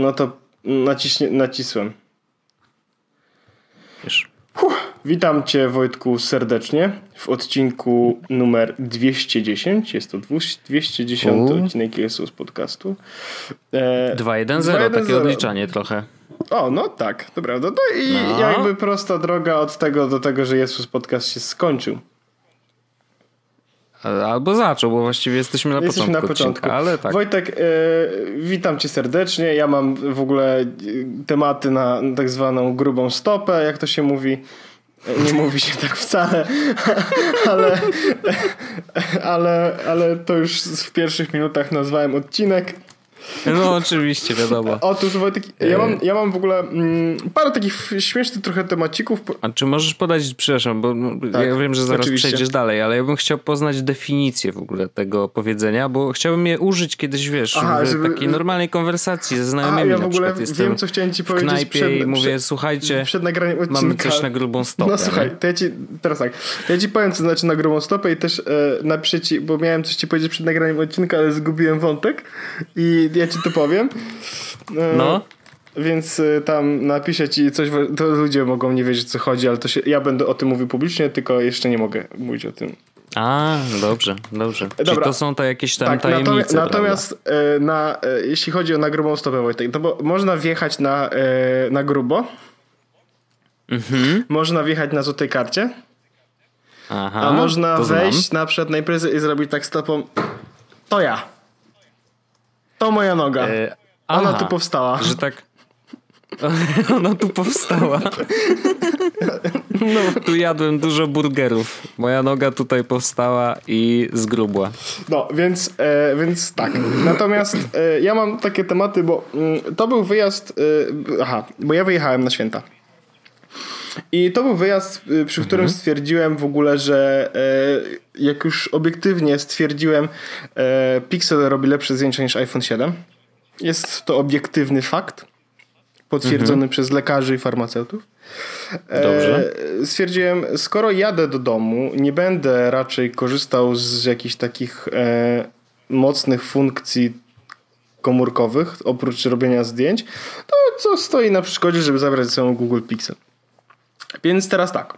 No to naciśnie, nacisłem. Wiesz. Witam Cię Wojtku serdecznie w odcinku numer 210. Jest to 210 U. odcinek Jesus podcastu. E, 2-1-0, takie 2-1-0. odliczanie trochę. O, no tak, to prawda. No i No. jakby prosta droga od tego do tego, że Jesus podcast się skończył. Albo zaczął, bo właściwie jesteśmy na Jesteśmy początku na początku. odcinka, ale tak. Wojtek, e, witam cię serdecznie. Ja mam w ogóle e, tematy na tak zwaną grubą stopę, jak to się mówi. E, Nie mówi się tak wcale, ale, ale, ale to już w pierwszych minutach nazwałem odcinek. No oczywiście, wiadomo. Otóż Wojtek, ja mam, ja mam w ogóle mm, parę takich śmiesznych trochę temacików. A czy możesz podać, przepraszam, bo no, Tak, ja wiem, że zaraz oczywiście. przejdziesz dalej, ale ja bym chciał poznać definicję w ogóle tego powiedzenia, bo chciałbym je użyć kiedyś, wiesz, Aha, w żeby- takiej normalnej konwersacji ze A znajomymi ja w ogóle wiem, co chciałem ci w powiedzieć knajpie przed, i mówię, przed, słuchajcie, przed nagraniem odcinka. mamy coś na grubą stopę. No słuchaj, to ja ci, teraz tak, ja ci powiem, co znaczy na grubą stopę i też e, napiszę ci, bo miałem coś ci powiedzieć przed nagraniem odcinka, ale zgubiłem wątek i ja ci to powiem. E, No. Więc e, tam napiszę ci coś, to ludzie mogą nie wiedzieć, co chodzi, ale to się, ja będę o tym mówił publicznie, tylko jeszcze nie mogę mówić o tym. A, dobrze, dobrze. Czyli Dobra. to są to jakieś tam Tak, tajemnice, natomiast, e, na, jeśli chodzi o na grubą stopę, Wojtek, to bo można wjechać na, na grubo, Mhm. można wjechać na złotej karcie, Aha, A można znam. wejść na przykład na imprezę i zrobić tak stopą. To ja. To moja noga. E, Ona aha, tu powstała. Że tak. Ona tu powstała. No. Tu jadłem dużo burgerów. Moja noga tutaj powstała i zgrubła. No, więc, e, więc tak. Natomiast e, ja mam takie tematy, bo mm, to był wyjazd. E, aha, bo ja wyjechałem na święta. I to był wyjazd, e, przy którym stwierdziłem w ogóle, że e, jak już obiektywnie stwierdziłem, e, Pixel robi lepsze zdjęcia niż iPhone 7. Jest to obiektywny fakt, potwierdzony przez lekarzy i farmaceutów. Dobrze. E, stwierdziłem, skoro jadę do domu, nie będę raczej korzystał z jakichś takich e, mocnych funkcji komórkowych, oprócz robienia zdjęć, to co stoi na przeszkodzie, żeby zabrać ze sobą Google Pixel. Więc teraz tak.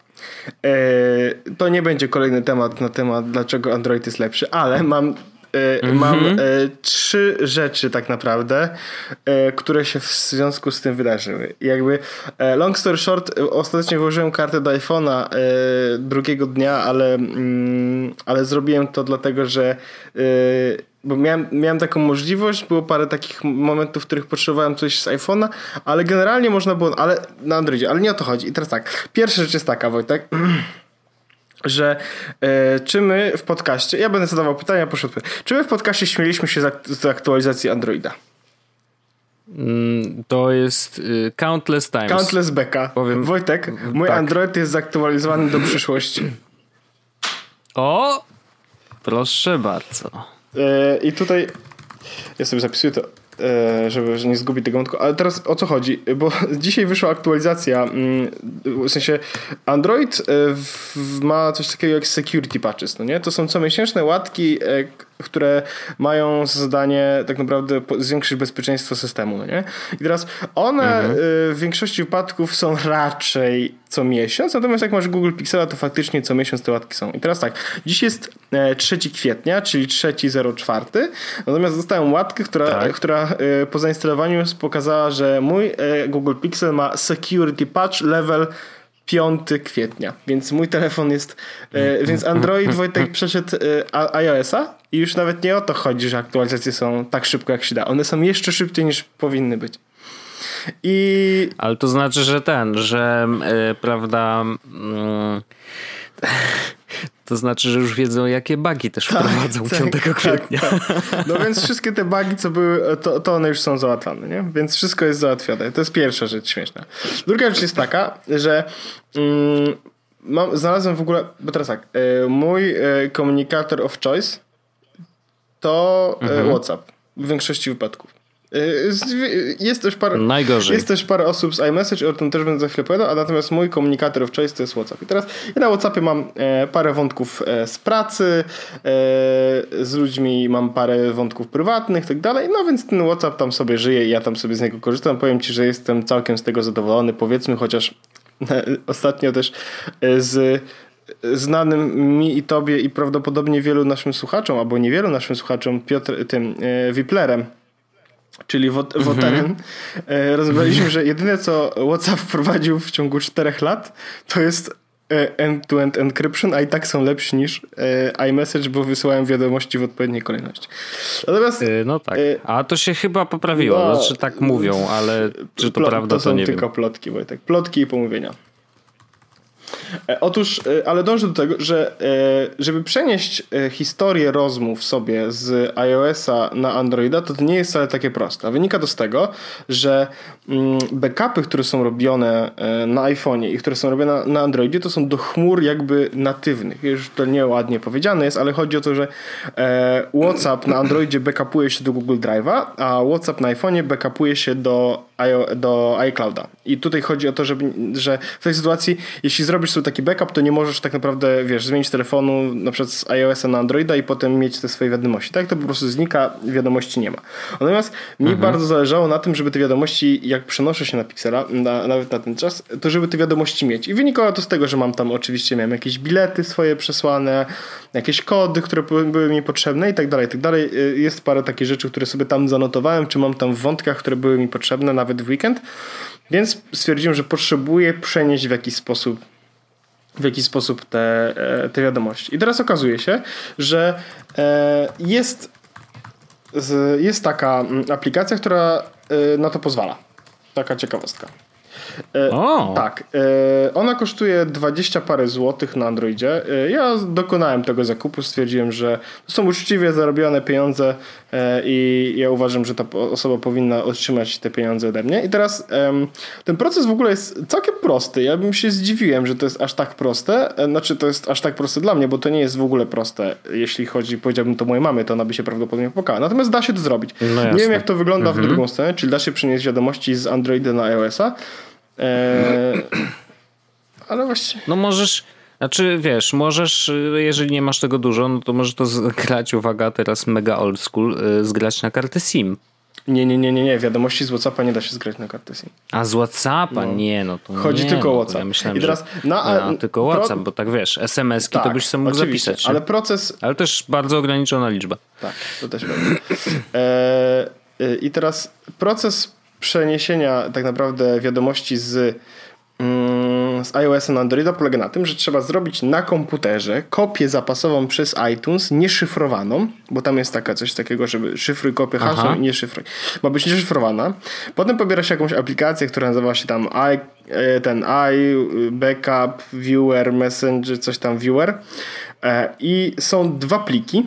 E, to nie będzie kolejny temat na temat, dlaczego Android jest lepszy, ale mam, e, mam e, trzy rzeczy tak naprawdę, e, które się w związku z tym wydarzyły. Jakby e, long story short, e, ostatecznie włożyłem kartę do iPhone'a drugiego dnia, ale, mm, ale zrobiłem to dlatego, że bo miałem, miałem taką możliwość, było parę takich momentów, w których potrzebowałem coś z iPhone'a, ale generalnie można było, ale na Androidzie, ale nie o to chodzi. I teraz tak, pierwsza rzecz jest taka, Wojtek, że e, czy my w podcaście, ja będę zadawał pytania, proszę odpowiedzieć, czy my w podcaście śmieliśmy się z aktualizacji Androida? Mm, To jest y, countless times. Countless beka. Powiem- Wojtek, mój tak. Android jest zaktualizowany do przyszłości. O! Proszę bardzo. E, I tutaj ja sobie zapisuję to, e, żeby nie zgubić tego wątku. Ale teraz o co chodzi? Bo dzisiaj wyszła aktualizacja. mm, W sensie Android e, ma coś takiego jak security patches, no nie? To są comiesięczne łatki, które mają za zadanie tak naprawdę zwiększyć bezpieczeństwo systemu, no nie? I teraz one e, w większości wypadków są raczej co miesiąc, natomiast jak masz Google Pixela, to faktycznie co miesiąc te łatki są. I teraz tak, dziś jest e, 3 kwietnia, czyli 3.04, natomiast dostałem łatkę, która, Tak. która e, po zainstalowaniu pokazała, że mój e, Google Pixel ma security patch level 5 kwietnia, więc mój telefon jest, e, więc Android Wojtek przeszedł e, iOS-a i już nawet nie o to chodzi, że aktualizacje są tak szybko jak się da. One są jeszcze szybciej niż powinny być. I Ale to znaczy, że ten, że y, prawda. mm, to znaczy, że już wiedzą, jakie bugi też wprowadzą 5 kwietnia. Tak, No więc wszystkie te bugi, co były, to, to one już są załatwione, nie? Więc wszystko jest załatwione. To jest pierwsza rzecz śmieszna. Druga rzecz jest taka, że mm, mam, znalazłem w ogóle, bo teraz tak, e, mój e, komunikator of choice to e, WhatsApp w większości wypadków. Jest też parę, Najgorzej. Jest też parę osób z iMessage, o tym też będę za chwilę opowiadał, a natomiast mój komunikator of choice to jest WhatsApp. I teraz ja na WhatsAppie mam parę wątków z pracy, z ludźmi mam parę wątków prywatnych i tak dalej, no więc ten WhatsApp tam sobie żyje i ja tam sobie z niego korzystam. Powiem Ci, że jestem całkiem z tego zadowolony, powiedzmy, chociaż ostatnio też z znanym mi i tobie i prawdopodobnie wielu naszym słuchaczom, albo niewielu naszym słuchaczom, Piotr, tym e, Wiplerem, czyli Woterem, mm -hmm. rozmawialiśmy, że jedyne co WhatsApp wprowadził w ciągu czterech lat, to jest e, end-to-end encryption, a i tak są lepsi niż iMessage, bo wysyłałem wiadomości w odpowiedniej kolejności. Natomiast, no tak, a to się chyba poprawiło, no, znaczy tak mówią, ale czy to prawda, to, to nie wiem. To są tylko plotki, Wojtek, plotki i pomówienia. E, otóż, e, ale dążę do tego, że e, żeby przenieść historię rozmów sobie z iOS-a na Androida, to to nie jest wcale takie proste. Wynika to z tego, że mm, backupy, które są robione na iPhone'ie i które są robione na Androidzie, to są do chmur jakby natywnych. Już to nieładnie powiedziane jest, ale chodzi o to, że WhatsApp na Androidzie backupuje się do Google Drive'a, a WhatsApp na iPhone'ie backupuje się do, do iClouda. I tutaj chodzi o to, żeby, że w tej sytuacji, jeśli zrobisz sobie taki backup, to nie możesz tak naprawdę, wiesz, zmienić telefonu na przykład z iOS-a na Androida i potem mieć te swoje wiadomości. Tak to po prostu znika, wiadomości nie ma. Natomiast mi mhm. bardzo zależało na tym, żeby te wiadomości, jak przenoszę się na Pixela, na, nawet na ten czas, to żeby te wiadomości mieć. I wynikało to z tego, że mam tam oczywiście, miałem jakieś bilety swoje przesłane, jakieś kody, które były mi potrzebne i tak dalej, i tak dalej. Y, jest parę takich rzeczy, które sobie tam zanotowałem, czy mam tam w wątkach, które były mi potrzebne nawet w weekend. Więc stwierdziłem, że potrzebuję przenieść w jakiś sposób w jaki sposób te, e, te wiadomości. I teraz okazuje się, że e, jest, jest taka mm, aplikacja, która e, na to pozwala. Taka ciekawostka. O. Tak. Ona kosztuje 20 parę złotych na Androidzie. Ja dokonałem tego zakupu, stwierdziłem, że to są uczciwie zarobione pieniądze i ja uważam, że ta osoba powinna otrzymać te pieniądze ode mnie. I teraz ten proces w ogóle jest całkiem prosty. Ja bym się zdziwiłem, że to jest aż tak proste. Znaczy to jest aż tak proste dla mnie, bo to nie jest w ogóle proste. Jeśli chodzi, powiedziałbym to mojej mamy, to ona by się prawdopodobnie popłakała. Natomiast da się to zrobić. No nie wiem jak to wygląda mhm. w drugą stronę, czyli da się przynieść wiadomości z Androida na iOS-a. Eee, ale właściwie. No możesz. Znaczy, wiesz, możesz, jeżeli nie masz tego dużo, no to możesz to zgrać, uwaga, teraz mega old school, y, zgrać na kartę SIM. Nie, nie, nie, nie, nie. Wiadomości z Whatsappa nie da się zgrać na kartę SIM. A z Whatsappa? No. Nie, no to Chodzi nie, tylko o no WhatsApp. Ja myślałem, I teraz że, no, tylko WhatsApp, bo tak wiesz, SMS-ki tak, to byś sobie mógł zapisać. Ale proces... Ale też bardzo ograniczona liczba. Tak, to też prawda. eee, I teraz proces przeniesienia tak naprawdę wiadomości z, mm, z iOS na Androida polega na tym, że trzeba zrobić na komputerze kopię zapasową przez iTunes nieszyfrowaną, bo tam jest taka coś takiego, żeby szyfruj kopię hasła i nie szyfruj. Ma być nieszyfrowana. Potem pobiera się jakąś aplikację, która nazywa się tam i, e, ten i, backup, viewer, messenger, coś tam viewer e, i są dwa pliki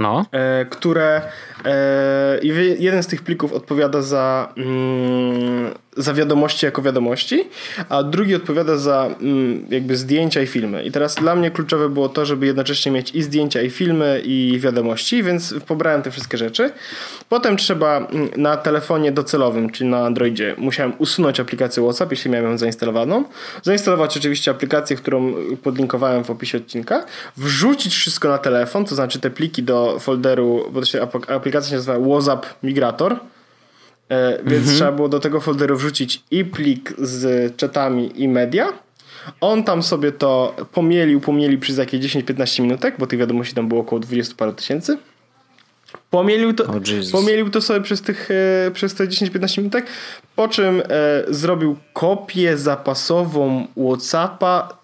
no. E, które e, jeden z tych plików odpowiada za, mm, za wiadomości jako wiadomości, a drugi odpowiada za mm, jakby zdjęcia i filmy. I teraz dla mnie kluczowe było to, żeby jednocześnie mieć i zdjęcia, i filmy, i wiadomości, więc pobrałem te wszystkie rzeczy. Potem trzeba mm, na telefonie docelowym, czyli na Androidzie, musiałem usunąć aplikację WhatsApp, jeśli miałem ją zainstalowaną. Zainstalować oczywiście aplikację, którą podlinkowałem w opisie odcinka. Wrzucić wszystko na telefon, to znaczy te pliki do folderu, bo to się aplikacja się nazywa WhatsApp Migrator. E, więc mhm. trzeba było do tego folderu wrzucić i plik z czatami i media. On tam sobie to pomielił, pomielił przez jakieś 10-15 minutek, bo tych wiadomości tam było około 20 paru tysięcy. Pomielił to, oh pomielił to sobie przez, tych, e, przez te 10-15 minutek, po czym e, zrobił kopię zapasową WhatsAppa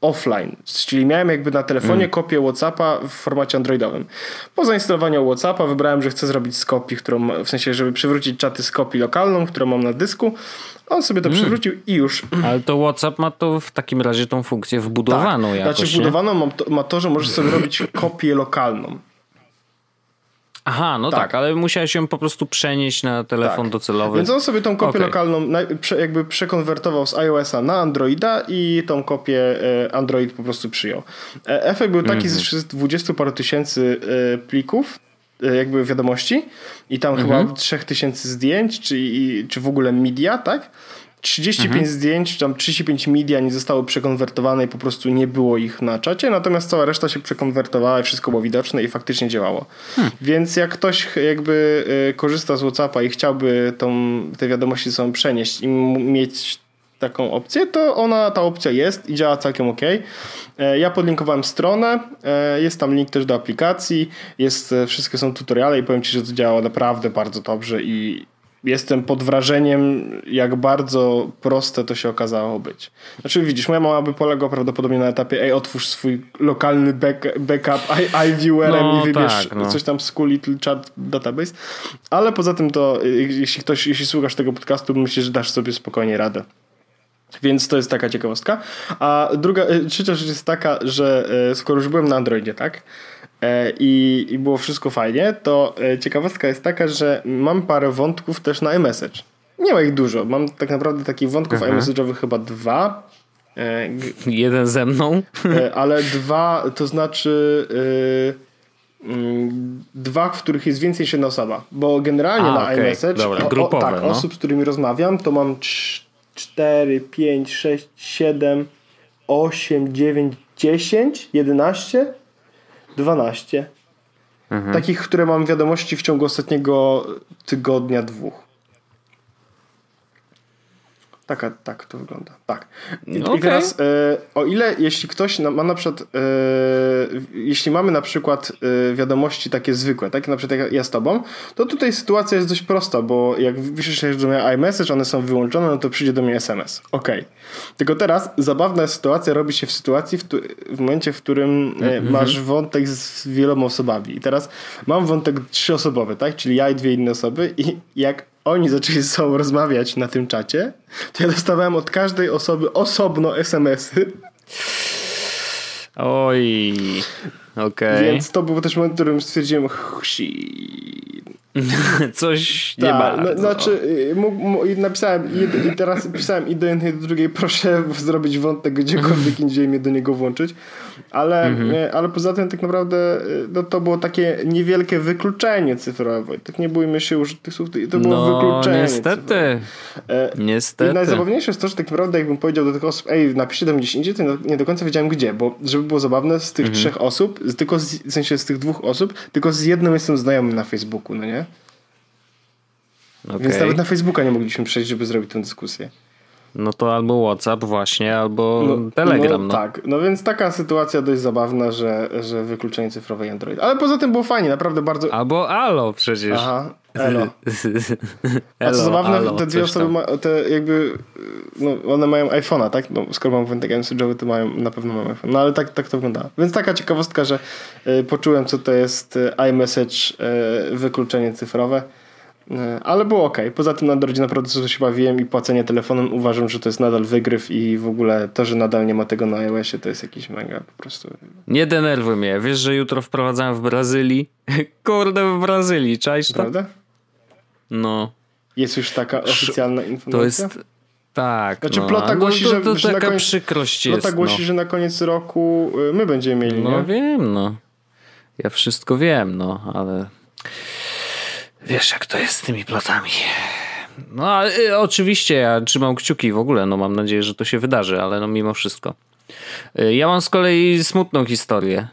offline, czyli miałem jakby na telefonie mm. kopię Whatsappa w formacie androidowym. Po zainstalowaniu Whatsappa wybrałem, że chcę zrobić z kopii, którą, w sensie, żeby przywrócić czaty z kopii lokalną, którą mam na dysku. On sobie to mm. przywrócił i już. Ale to Whatsapp ma to w takim razie tą funkcję wbudowaną tak. jakoś, Znaczy wbudowaną ma to, ma to, że możesz sobie robić kopię lokalną. Aha, no tak. tak. ale musiałeś ją po prostu przenieść na telefon tak. docelowy. Więc on sobie tą kopię okay. lokalną jakby przekonwertował z iOS-a na Androida i tą kopię e, Android po prostu przyjął. E, efekt był taki, mm -hmm. że z 20 paru tysięcy e, plików jakby wiadomości i tam mhm. chyba 3000 zdjęć, czy, czy w ogóle media, tak? 35 mhm. zdjęć, czy tam 35 media nie zostało przekonwertowane i po prostu nie było ich na czacie, natomiast cała reszta się przekonwertowała i wszystko było widoczne i faktycznie działało. Hmm. Więc jak ktoś jakby e, korzysta z Whatsappa i chciałby tą, te wiadomości są przenieść i mieć taką opcję, to ona, ta opcja jest i działa całkiem ok. E, ja podlinkowałem stronę, e, jest tam link też do aplikacji, jest, wszystkie są tutoriale i powiem Ci, że to działa naprawdę bardzo dobrze i jestem pod wrażeniem, jak bardzo proste to się okazało być. Znaczy widzisz, moja mama by poległa prawdopodobnie na etapie ej, otwórz swój lokalny back, backup iViewerem no, i wybierz tak, no. coś tam z cool little chat database. Ale poza tym to, jeśli ktoś, jeśli słuchasz tego podcastu, myślisz, że dasz sobie spokojnie radę. Więc to jest taka ciekawostka. A druga, e, trzecia rzecz jest taka, że e, skoro już byłem na Androidzie, tak? E, i, i było wszystko fajnie, to e, ciekawostka jest taka, że mam parę wątków też na iMessage. Nie ma ich dużo. Mam tak naprawdę takich wątków mhm. iMessage'owych chyba dwa. E, Jeden ze mną. Ale dwa, to znaczy mm, dwa, w których jest więcej niż jedna osoba. Bo generalnie A, na okay. iMessage Dobra, grupowe, o, tak, no. osób, z którymi rozmawiam, to mam 4, 5, 6, 7, 8, 9, 10, 11 12. Mhm. Takich, które mam wiadomości w ciągu ostatniego tygodnia, dwóch. Taka, tak to wygląda. Tak. I, okay. i teraz, e, o ile jeśli ktoś ma na przykład, e, jeśli mamy na przykład e, wiadomości takie zwykłe, takie na przykład jak ja z tobą, to tutaj sytuacja jest dość prosta, bo jak wyślesz do mnie iMessage, one są wyłączone, no to przyjdzie do mnie SMS. Ok. Tylko teraz zabawna sytuacja robi się w sytuacji, w, tu, w momencie, w którym mm -hmm. masz wątek z wieloma osobami. I teraz mam wątek trzyosobowy, tak? Czyli ja i dwie inne osoby i jak oni zaczęli ze sobą rozmawiać na tym czacie, to ja dostawałem od każdej osoby osobno SMS-y. Oj. Okay. Więc to był też moment, w którym stwierdziłem, Coś nie ma. No, znaczy, y, napisałem i, teraz pisałem i do jednej, i do drugiej, proszę zrobić wątek gdziekolwiek indziej mnie do niego włączyć. Ale, mhm. Y, ale poza tym tak naprawdę y, no, to było takie niewielkie wykluczenie cyfrowe. Tak nie bójmy się użyć tych słów, to było no, wykluczenie. Niestety. E, niestety. I najzabawniejsze jest to, że tak naprawdę jakbym powiedział do tych osób, ej, napiszcie mnie gdzieś indziej, to nie do końca wiedziałem gdzie, bo żeby było zabawne, z tych mhm. trzech osób, tylko z, w sensie z tych dwóch osób, tylko z jedną jestem znajomym na Facebooku, no nie? Okay. Więc nawet na Facebooka nie mogliśmy przejść, żeby zrobić tę dyskusję. No to albo WhatsApp właśnie, albo no, Telegram. No, no, Tak, no więc taka sytuacja dość zabawna, że, że wykluczenie cyfrowe i Android. Ale poza tym było fajnie, naprawdę bardzo... Albo Alo przecież. Aha, Elo. A co zabawne, alo, te dwie osoby, ma, te jakby, no one mają iPhone'a, tak? No, skoro mam wątek message'owy, to mają, na pewno mają iPhone. No ale tak, tak to wygląda. Więc taka ciekawostka, że y, poczułem, co to jest y, iMessage, y, wykluczenie cyfrowe. E, ale było ok. Poza tym na Androidzie naprawdę co się bawiłem i płacenie telefonem uważam, że to jest nadal wygryw i w ogóle to, że nadal nie ma tego na iOSie to jest jakiś mega po prostu. Nie denerwuj mnie. Wiesz, że jutro wprowadzałem w Brazylii? Kurde, w Brazylii. Czaisz to? Prawda? No. Jest już taka oficjalna informacja? To jest... Tak. Znaczy no, plota głosi, no, to, to, to że, taka koniec, przykrość jest. Plota głosi, no. że na koniec roku y, my będziemy mieli, No nie? wiem, no. Ja wszystko wiem, no, ale... Wiesz, jak to jest z tymi plotami. No, y, oczywiście ja trzymam kciuki w ogóle, no mam nadzieję, że to się wydarzy, ale no mimo wszystko. Y, ja mam z kolei smutną historię.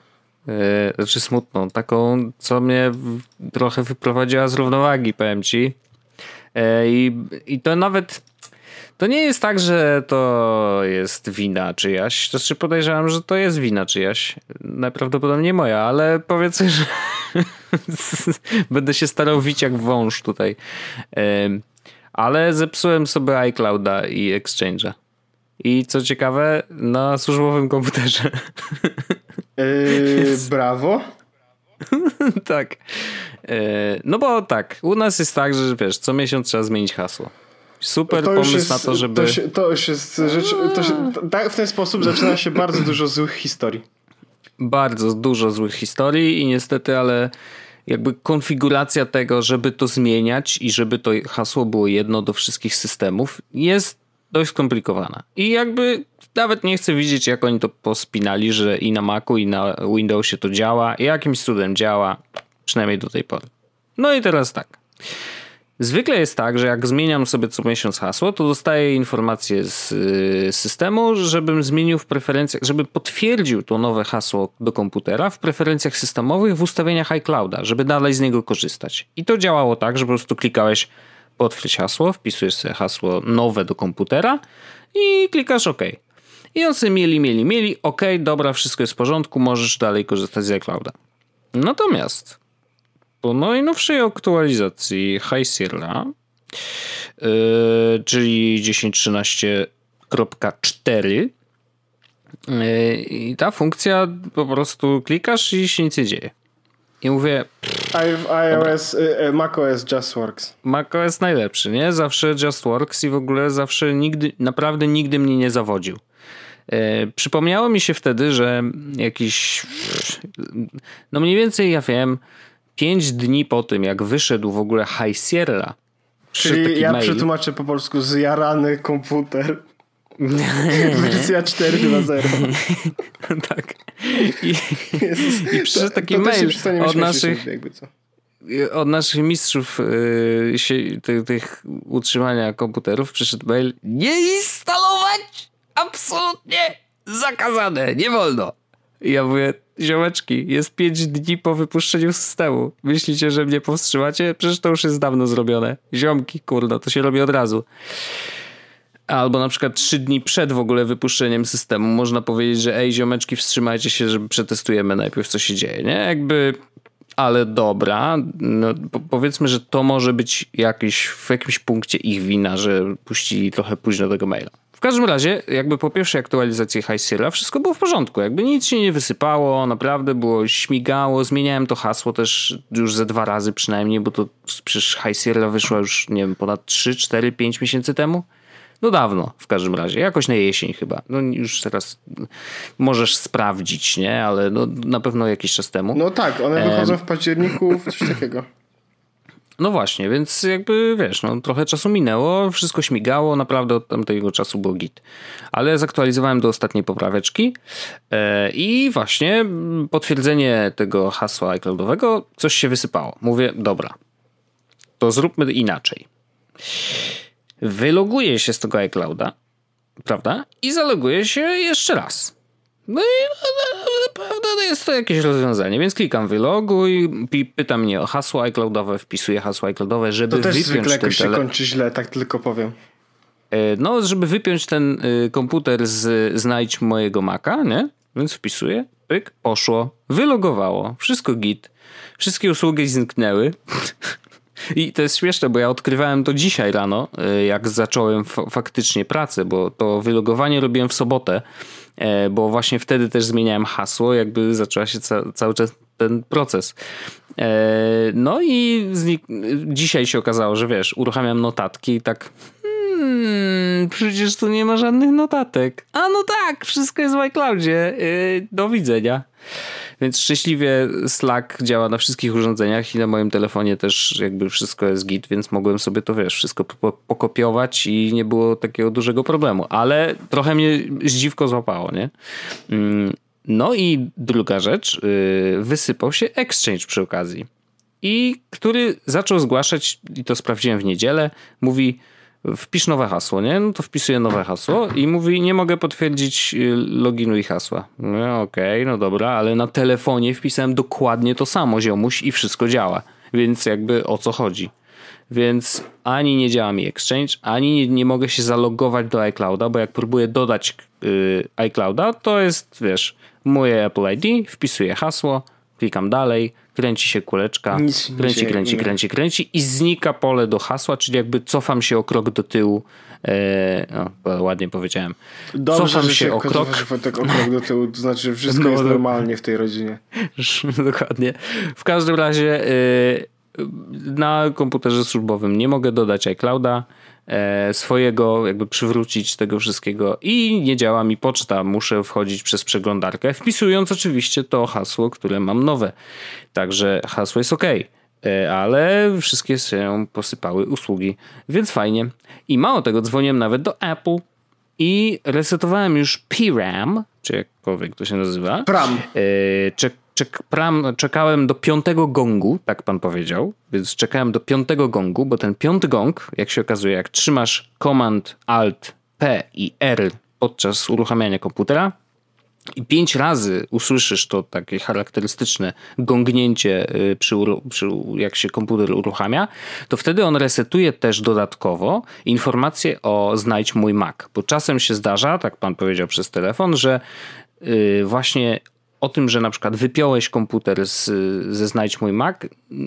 Y, znaczy smutną, taką, co mnie trochę wyprowadziła z równowagi, powiem ci. I, i to nawet to nie jest tak, że to jest wina czyjaś. To znaczy podejrzewam, że to jest wina czyjaś. Najprawdopodobniej moja, ale powiedzmy, że będę się starał wić jak wąż tutaj. Ale zepsułem sobie iClouda i Exchange'a. I co ciekawe, na służbowym komputerze. Yy, brawo. tak. Yy, no bo tak, u nas jest tak, że wiesz, co miesiąc trzeba zmienić hasło. Super to pomysł jest, na to, żeby. To, się, to już jest rzecz. Się, tak, w ten sposób zaczyna się bardzo dużo złych historii. Bardzo dużo złych historii i niestety, ale jakby konfiguracja tego, żeby to zmieniać i żeby to hasło było jedno do wszystkich systemów, jest dość skomplikowana. I jakby nawet nie chcę widzieć, jak oni to pospinali, że i na Macu, i na Windowsie to działa, i jakimś cudem działa. Przynajmniej do tej pory. No i teraz tak. Zwykle jest tak, że jak zmieniam sobie co miesiąc hasło, to dostaję informację z y, systemu, żebym zmienił w preferencjach, żeby potwierdził to nowe hasło do komputera w preferencjach systemowych w ustawieniach iClouda, żeby dalej z niego korzystać. I to działało tak, że po prostu klikałeś potwierdź hasło, wpisujesz sobie hasło nowe do komputera i klikasz OK. I on sobie mieli, mieli, mieli, OK, dobra, wszystko jest w porządku, możesz dalej korzystać z iClouda. Natomiast po najnowszej aktualizacji High Sierra, yy, czyli 10.13.4 yy, i ta funkcja po prostu klikasz i się nic nie dzieje. I mówię. iOS, y, y, macOS Just Works. macOS najlepszy, nie? Zawsze Just Works i w ogóle zawsze nigdy, naprawdę nigdy mnie nie zawodził. E, przypomniało mi się wtedy, że jakiś. No mniej więcej ja wiem, pięć dni po tym, jak wyszedł w ogóle High Sierra. Czyli ja mail, przetłumaczę po polsku zjarany komputer. Wersja 4.2.0. tak. I, i przyszedł taki to, to mail od naszych, od naszych mistrzów yy, tych, tych utrzymania komputerów przyszedł mail nie instalować! Absolutnie zakazane! Nie wolno! I ja mówię, ziomeczki, jest 5 dni po wypuszczeniu systemu. Myślicie, że mnie powstrzymacie? Przecież to już jest dawno zrobione. Ziomki, kurde, to się robi od razu. Albo na przykład trzy dni przed w ogóle wypuszczeniem systemu można powiedzieć, że ej ziomeczki wstrzymajcie się, że przetestujemy najpierw co się dzieje, nie? Jakby ale dobra, no, powiedzmy, że to może być jakiś, w jakimś punkcie ich wina, że puścili trochę późno tego maila. W każdym razie, jakby po pierwszej aktualizacji High Sierra wszystko było w porządku. Jakby nic się nie wysypało, naprawdę było śmigało. Zmieniałem to hasło też już ze dwa razy przynajmniej, bo to przecież High Sierra wyszła już, nie wiem, ponad 3, 4, 5 miesięcy temu. No dawno w każdym razie, jakoś na jesień chyba. No już teraz możesz sprawdzić, nie? Ale no, na pewno jakiś czas temu. No tak, one wychodzą w październiku, coś takiego. No właśnie, więc jakby wiesz, no, trochę czasu minęło, wszystko śmigało, naprawdę od tamtego czasu był git. Ale zaktualizowałem do ostatniej popraweczki e, i właśnie potwierdzenie tego hasła iCloudowego, coś się wysypało. Mówię, dobra, to zróbmy inaczej wyloguje się z tego iClouda, prawda? I zaloguje się jeszcze raz. No i prawda jest to jakieś rozwiązanie, więc klikam wyloguj, pyta mnie o hasło iCloudowe, wpisuję hasło iCloudowe, żeby to też wypiąć zwykle jakoś się kończy źle, tak tylko powiem. E, no, żeby wypiąć ten y, komputer z znajdź mojego Maca, nie? Więc wpisuję, pyk, poszło, wylogowało, wszystko git, wszystkie usługi zniknęły. I to jest śmieszne, bo ja odkrywałem to dzisiaj rano, e, jak zacząłem faktycznie pracę, bo to wylogowanie robiłem w sobotę, bo właśnie wtedy też zmieniałem hasło, jakby zaczęła się ca cały czas ten proces. E, no i dzisiaj się okazało, że wiesz, uruchamiam notatki i tak hmm, przecież tu nie ma żadnych notatek. A no tak, wszystko jest w iCloudzie. Do widzenia. Więc szczęśliwie Slack działa na wszystkich urządzeniach i na moim telefonie też jakby wszystko jest git, więc mogłem sobie to wiesz, wszystko pokopiować i nie było takiego dużego problemu. Ale trochę mnie zdziwko złapało, nie? Mm, no i druga rzecz, y, wysypał się Exchange przy okazji. I który zaczął zgłaszać, i to sprawdziłem w niedzielę, mówi wpisz nowe hasło, nie? No to wpisuję nowe hasło i mówi, nie mogę potwierdzić y, loginu i hasła. No okej, okay, no dobra, ale na telefonie wpisałem dokładnie to samo, ziomuś i wszystko działa. Więc jakby o co chodzi? Więc ani nie działa mi Exchange, ani nie, nie mogę się zalogować do iClouda, bo jak próbuję dodać yy, iClouda, to jest, wiesz, moje Apple ID, wpisuję hasło, klikam dalej, kręci się kuleczka, Nic kręci, kręci, kręci, kręci i znika pole do hasła, czyli jakby cofam się o krok do tyłu. E, no, ładnie powiedziałem. Dobrze, cofam się, się o krok. Tak o krok do tyłu, to znaczy, że wszystko no, jest normalnie w tej rodzinie. Dokładnie. W każdym razie e, na komputerze służbowym nie mogę dodać iClouda swojego, jakby przywrócić tego wszystkiego i nie działa mi poczta, muszę wchodzić przez przeglądarkę, wpisując oczywiście to hasło, które mam nowe. Także hasło jest ok, e, ale wszystkie się posypały usługi, więc fajnie. I mało tego, dzwoniłem nawet do Apple i resetowałem już PRAM, czy jakkolwiek to się nazywa. Pram. E, czek, pram, czekałem do piątego gongu, tak pan powiedział, więc czekałem do piątego gongu, bo ten piąty gong, jak się okazuje, jak trzymasz Command Alt P i R podczas uruchamiania komputera, i pięć razy usłyszysz to takie charakterystyczne gongnięcie, y, przy, przy, jak się komputer uruchamia, to wtedy on resetuje też dodatkowo informację o znajdź mój Mac. Bo czasem się zdarza, tak pan powiedział przez telefon, że y, właśnie o tym, że na przykład wypiąłeś komputer z, ze Znajdź Mój Mac,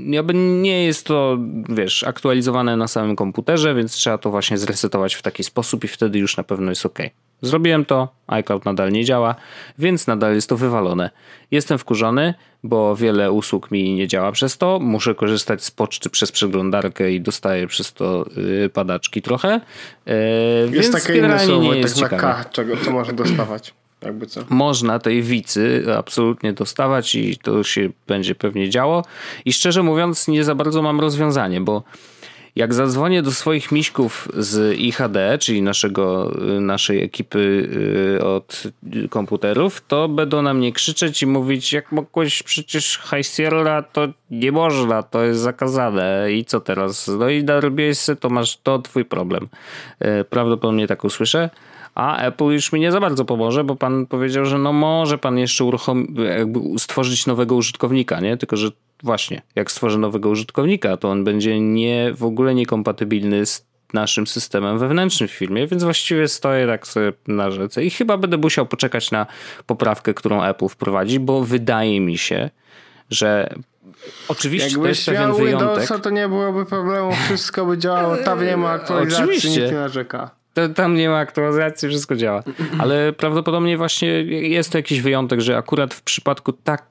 jakby nie jest to, wiesz, aktualizowane na samym komputerze, więc trzeba to właśnie zresetować w taki sposób i wtedy już na pewno jest ok. Zrobiłem to, iCloud nadal nie działa, więc nadal jest to wywalone. Jestem wkurzony, bo wiele usług mi nie działa przez to. Muszę korzystać z poczty przez przeglądarkę i dostaję przez to yy, padaczki trochę. Yy, jest takie inne słowo, tak na K, czego co można dostawać. Jakby co. Można tej wicy absolutnie dostawać i to się będzie pewnie działo. I szczerze mówiąc, nie za bardzo mam rozwiązanie, bo jak zadzwonię do swoich miśków z IHD, czyli naszego, naszej ekipy y, od komputerów, to będą na mnie krzyczeć i mówić, jak mogłeś przecież hajsierla, to nie można, to jest zakazane. I co teraz? No i narobiłeś to masz, to twój problem. Y, prawdopodobnie tak usłyszę a Apple już mi nie za bardzo pomoże, bo pan powiedział, że no może pan jeszcze jakby stworzyć nowego użytkownika, nie? Tylko, że właśnie, jak stworzę nowego użytkownika, to on będzie nie, w ogóle niekompatybilny z naszym systemem wewnętrznym w firmie, więc właściwie stoję tak sobie na rzece i chyba będę musiał poczekać na poprawkę, którą Apple wprowadzi, bo wydaje mi się, że Oczywiście Jakbyś to jest pewien wyjątek. Windowsa, to nie byłoby problemu, wszystko by działało, tam nie ma aktualizacji, Oczywiście. nikt nie narzeka tam nie ma aktualizacji, wszystko działa. Ale prawdopodobnie właśnie jest to jakiś wyjątek, że akurat w przypadku tak,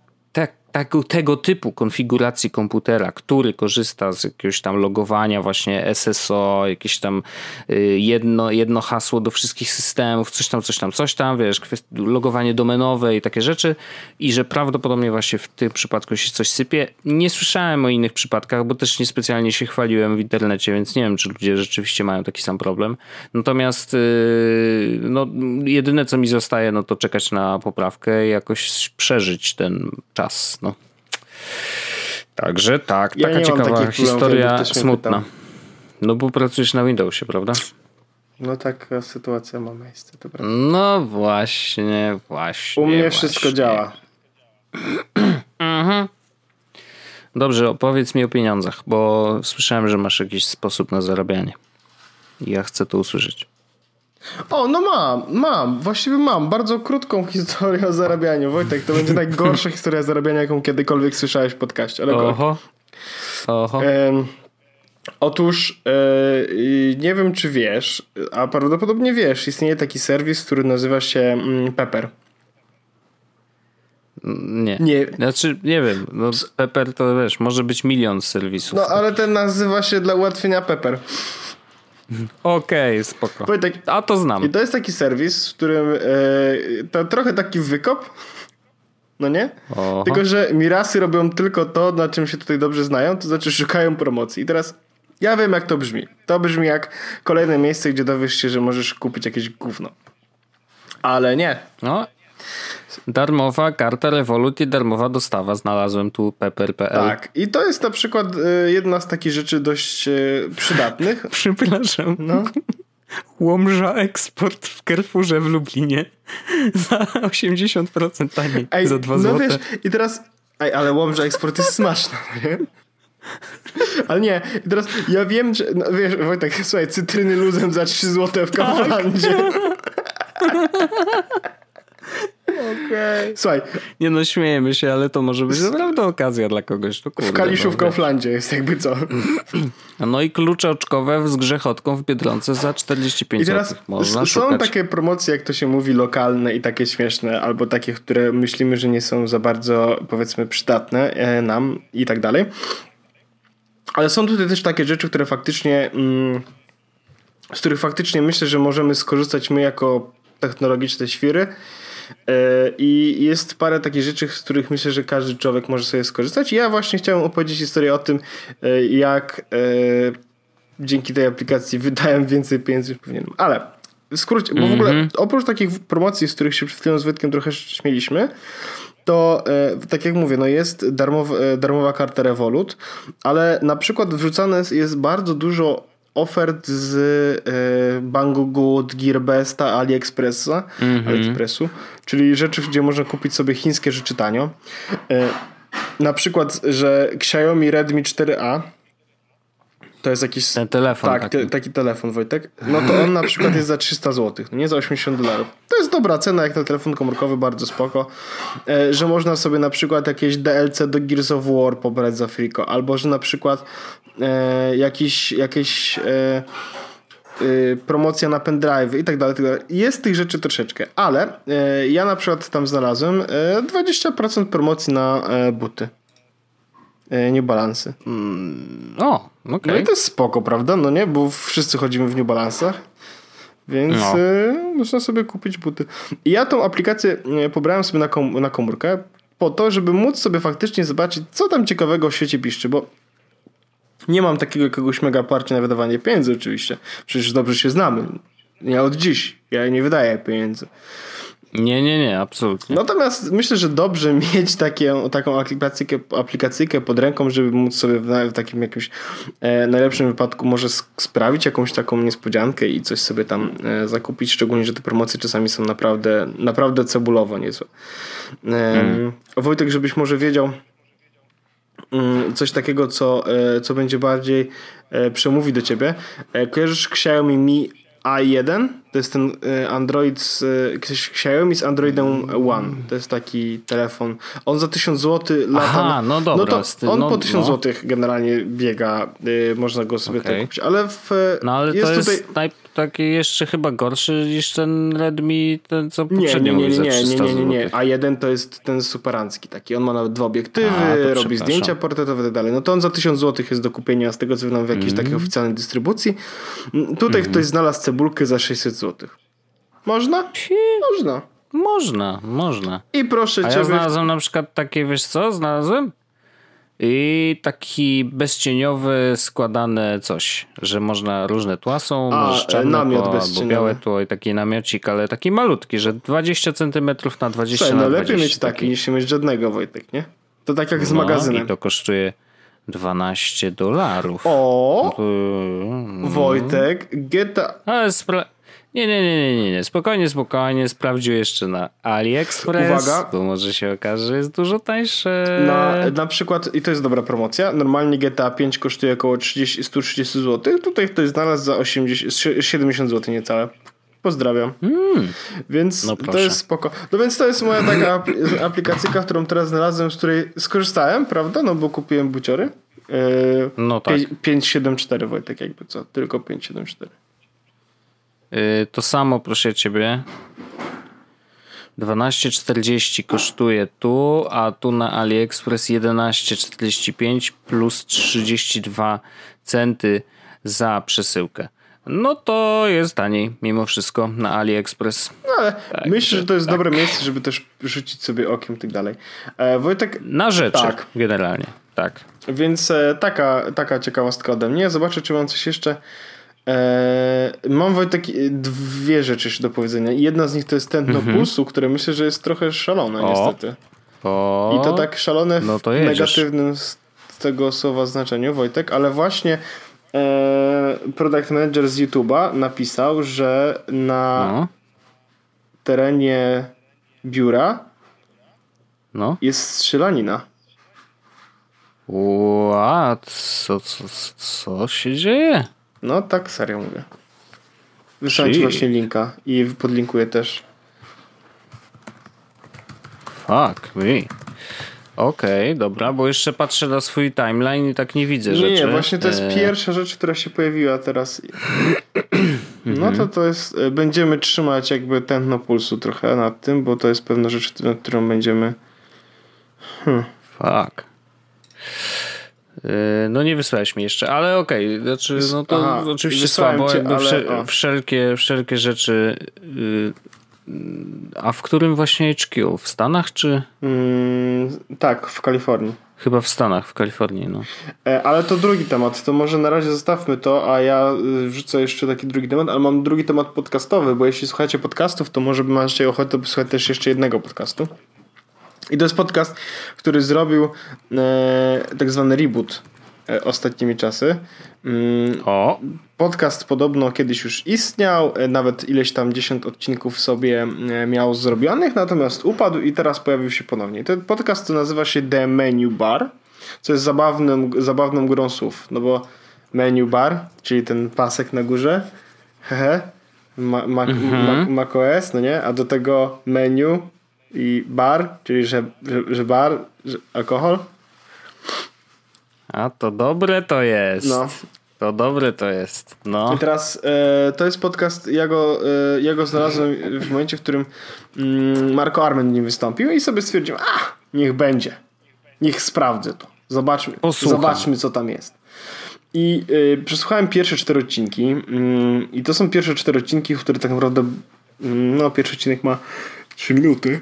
tego, tego typu konfiguracji komputera, który korzysta z jakiegoś tam logowania właśnie SSO, jakieś tam y, jedno, jedno hasło do wszystkich systemów, coś tam, coś tam, coś tam, wiesz, logowanie domenowe i takie rzeczy i że prawdopodobnie właśnie w tym przypadku się coś sypie. Nie słyszałem o innych przypadkach, bo też niespecjalnie się chwaliłem w internecie, więc nie wiem, czy ludzie rzeczywiście mają taki sam problem. Natomiast y, no, jedyne, co mi zostaje, no to czekać na poprawkę i jakoś przeżyć ten czas. No. Także tak, ja taka ciekawa historia, smutna. No bo pracujesz na Windowsie, prawda? No taka sytuacja ma miejsce, to prawda. No właśnie, właśnie. U mnie właśnie. wszystko działa. mhm. Dobrze, opowiedz mi o pieniądzach, bo słyszałem, że masz jakiś sposób na zarabianie. Ja chcę to usłyszeć. O, no mam, mam, właściwie mam bardzo krótką historię o zarabianiu. Wojtek, to będzie najgorsza historia zarabiania, jaką kiedykolwiek słyszałeś w podcaście. Ale Oho. Oho. otóż e, nie wiem, czy wiesz, a prawdopodobnie wiesz, istnieje taki serwis, który nazywa się mm, Pepper. Nie. nie. Znaczy, nie wiem. No, Pepper to wiesz, może być milion serwisów. No, ale ten nazywa się dla ułatwienia Pepper. Okej, okay, spoko. Wojtek, A to znam. I to jest taki serwis, w którym e, to trochę taki wykop, no nie? Oho. Tylko, że Mirasy robią tylko to, na czym się tutaj dobrze znają, to znaczy szukają promocji. I teraz ja wiem, jak to brzmi. To brzmi jak kolejne miejsce, gdzie dowiesz się, że możesz kupić jakieś gówno. Ale nie. No, Darmowa karta Revolut i darmowa dostawa. Znalazłem tu pepper.pl. Tak, i to jest na przykład y, jedna z takich rzeczy dość y, przydatnych. Przepraszam. No. Łomża eksport w Carrefourze w Lublinie za 80% taniej, Ej, za 2 no zł. Wiesz, i teraz, ej, ale Łomża eksport jest smaczna, nie? Ale nie, i teraz ja wiem, że, no wiesz, Wojtek, słuchaj, cytryny luzem za 3 zł w. Tak. Okay. Słuchaj. Nie no, śmiejemy się, ale to może być naprawdę okazja dla kogoś. To kurde, w Kaliszu no, w Kauflandzie jest jakby co. No i klucze oczkowe z grzechotką w Biedronce za 45 I teraz Można są szukać. takie promocje, jak to się mówi, lokalne i takie śmieszne, albo takie, które myślimy, że nie są za bardzo, powiedzmy, przydatne e, nam i tak dalej. Ale są tutaj też takie rzeczy, które faktycznie, mm, z których faktycznie myślę, że możemy skorzystać my jako technologiczne świry I jest parę takich rzeczy, z których myślę, że każdy człowiek może sobie skorzystać. Ja właśnie chciałem opowiedzieć historię o tym, e, jak e, dzięki tej aplikacji wydałem więcej pieniędzy niż powinienem. Ale w skrócie, bo w ogóle mhm. oprócz takich promocji, z których się przed chwilą z Wojtkiem trochę śmieliśmy, to e, tak jak mówię, no jest darmowa, darmowa karta Revolut, ale na przykład wrzucane jest bardzo dużo ofert z y, Banggood, Gearbesta, AliExpressa, mm -hmm. AliExpressu, czyli rzeczy, gdzie można kupić sobie chińskie rzeczy tanio. Y, na przykład, że Xiaomi Redmi 4A to jest jakiś. Ten telefon. Tak, taki. Te, taki telefon, Wojtek. No to on na przykład jest za 300 zł, no nie za 80 dolarów. To jest dobra cena, jak na telefon komórkowy, bardzo spoko. E, że można sobie na przykład jakieś DLC do Gears of War pobrać za Frico, albo że na przykład e, jakiś, jakieś. E, y, promocja na pendrive i tak dalej, tak dalej. Jest tych rzeczy troszeczkę, ale y, ja na przykład tam znalazłem y, 20% promocji na buty. New Balance. Mm, o, okej. Okay. No i to jest spoko, prawda? No nie, bo wszyscy chodzimy w New Balance'ach. Więc no. można sobie kupić buty. I ja tą aplikację pobrałem sobie na, kom na komórkę po to, żeby móc sobie faktycznie zobaczyć, co tam ciekawego w świecie piszczy, bo nie mam takiego jakiegoś mega parcia na wydawanie pieniędzy oczywiście. Przecież dobrze się znamy. Ja od dziś. Ja nie wydaję pieniędzy. Nie, nie, nie, absolutnie. Natomiast myślę, że dobrze mieć takie, taką aplikacyjkę, aplikacyjkę pod ręką, żeby móc sobie w, takim jakimś e, najlepszym wypadku może sprawić jakąś taką niespodziankę i coś sobie tam e, zakupić, szczególnie, że te promocje czasami są naprawdę, naprawdę cebulowo niezłe. E, hmm. Wojtek, żebyś może wiedział, coś takiego, co, e, co będzie bardziej e, przemówi do ciebie. E, kojarzysz Xiaomi Mi A1? To jest ten Android z Xiaomi z Androidem One. To jest taki telefon. On za 1000 zł lata. Aha, no dobra. No to on no, po 1000 no. zł generalnie biega. Można go sobie okay. tak kupić. Ale w, No ale jest to jest tutaj... taki jeszcze chyba gorszy niż ten Redmi, ten co poprzednio nie, nie, nie, nie, nie, nie, nie, nie. A1 to jest ten superancki taki. On ma nawet dwa obiektywy, A, robi zdjęcia portretowe i tak dalej. No to on za 1000 zł jest do kupienia z tego co wiem w jakiejś mm. takiej oficjalnej dystrybucji. Tutaj mm. ktoś znalazł cebulkę za 600 zł. Można? Można. Można, można. I proszę A cię. Ja znalazłem na przykład takie, wiesz co, znalazłem? I taki bezcieniowy, składane coś, że można różne tła są, A, może czarne namiot tło, albo białe tło i taki namiocik, ale taki malutki, że 20 cm na 20 Słuchaj, no lepiej mieć taki, taki niż mieć żadnego, Wojtek, nie? To tak jak z no, magazynem. I to kosztuje 12 dolarów. O! No. Wojtek, GTA... Ale spra- nie, nie, nie, nie, nie, spokojnie, spokojnie, sprawdził jeszcze na AliExpress, Uwaga. bo może się okaże, że jest dużo tańsze. Na, na przykład, i to jest dobra promocja, normalnie GTA 5 kosztuje około 30, 130 zł, tutaj ktoś znalazł za 80, 70 zł niecałe. Pozdrawiam. Mm. Więc no to jest spoko. No więc to jest moja taka aplikacyjka, którą teraz znalazłem, z której skorzystałem, prawda? No bo kupiłem buciory. Yy, no tak. 574 Wojtek jakby co, tylko 574. Y, to samo, proszę ciebie. 12,40 kosztuje tu, a tu na AliExpress 11,45 plus 32 centy za przesyłkę. No to jest taniej mimo wszystko na AliExpress. No ale tak, myślę, że to jest tak. dobre miejsce, żeby też rzucić sobie okiem i tak dalej. E, Wojtek... Na rzeczy tak. generalnie, tak. Więc e, taka, taka ciekawostka ode mnie. Zobaczę, czy mam coś jeszcze mam Wojtek dwie rzeczy jeszcze do powiedzenia. Jedna z nich to jest tętno mhm. pulsu, które myślę, że jest trochę szalone o. niestety. O. I to tak szalone w no to negatywnym z tego słowa znaczeniu, Wojtek, ale właśnie e, product manager z YouTube'a napisał, że na no. terenie biura no. jest strzelanina. What? Co, co, co się dzieje? No tak serio mówię. Wysłałem ci właśnie linka i podlinkuję też. Fuck me. Okej, okay, dobra, bo jeszcze patrzę na swój timeline i tak nie widzę nie, rzeczy. Nie, właśnie to jest e... pierwsza rzecz, która się pojawiła teraz. No to to jest, e, będziemy trzymać jakby tętno pulsu trochę nad tym, bo to jest pewna rzecz, nad którą będziemy... Hmm. Fuck. Yy, no nie wysłałeś mi jeszcze, ale okej, okay. znaczy, no to Aha, oczywiście słabo, cię, ale, wszel wszelkie, wszelkie rzeczy. Yy, a w którym właśnie HQ? W Stanach czy? Mm, tak, w Kalifornii. Chyba w Stanach, w Kalifornii, no. E, ale to drugi temat, to może na razie zostawmy to, a ja y, wrzucę jeszcze taki drugi temat, ale mam drugi temat podcastowy, bo jeśli słuchacie podcastów, to może macie ochotę posłuchać też jeszcze jednego podcastu. I to jest podcast, który zrobił e, tak zwany reboot e, ostatnimi czasy. Mm, O, Podcast podobno kiedyś już istniał, e, nawet ileś tam 10 odcinków sobie e, miał zrobionych, natomiast upadł i teraz pojawił się ponownie. Ten podcast to nazywa się The Menu Bar, co jest zabawnym, zabawną grą słów, no bo menu bar, czyli ten pasek na górze, hehe, ma, ma, ma, macOS, no nie, a do tego menu i bar, czyli że, że, że bar, że alkohol, a to dobre to jest. no. To dobre to jest. No. I teraz e, to jest podcast, ja go, e, ja go znalazłem w momencie, w którym mm, Marco Arment nim wystąpił i sobie stwierdziłem, a niech będzie. Niech sprawdzę to. Zobaczmy, Posłucham. zobaczmy co tam jest. I y, przesłuchałem pierwsze cztery odcinki mm, i to są pierwsze cztery odcinki, w które tak naprawdę mm, no pierwszy odcinek ma 3 minuty.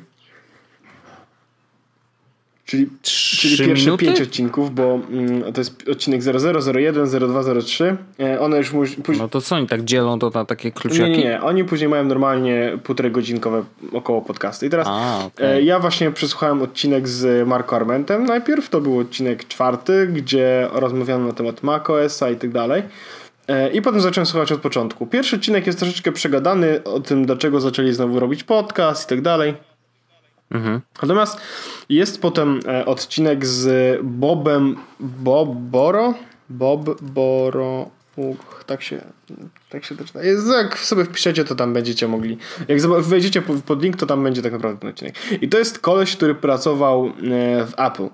Czyli, czyli pierwsze minuty? pięć odcinków, bo mm, to jest odcinek 00, 01, 02, 03. E, one już później. No to co oni tak dzielą to na takie kluczyki? Nie, nie. Oni później mają normalnie półtorej godzinkowe około podcasty. I teraz A, okej. e, ja właśnie przesłuchałem odcinek z Marco Armentem. Najpierw to był odcinek czwarty, gdzie rozmawiano na temat macOSa i tak dalej. E, I potem zacząłem słuchać od początku. Pierwszy odcinek jest troszeczkę przegadany o tym, dlaczego zaczęli znowu robić podcast i tak dalej. Mhm. Natomiast jest potem e, odcinek z Bobem Bob Boro? Bob Boro. Uch, tak się, tak się to czyta. Jest, jak sobie wpiszecie, to tam będziecie mogli. Jak wejdziecie po- pod link, to tam będzie tak naprawdę ten odcinek. I to jest koleś, który pracował e, w Apple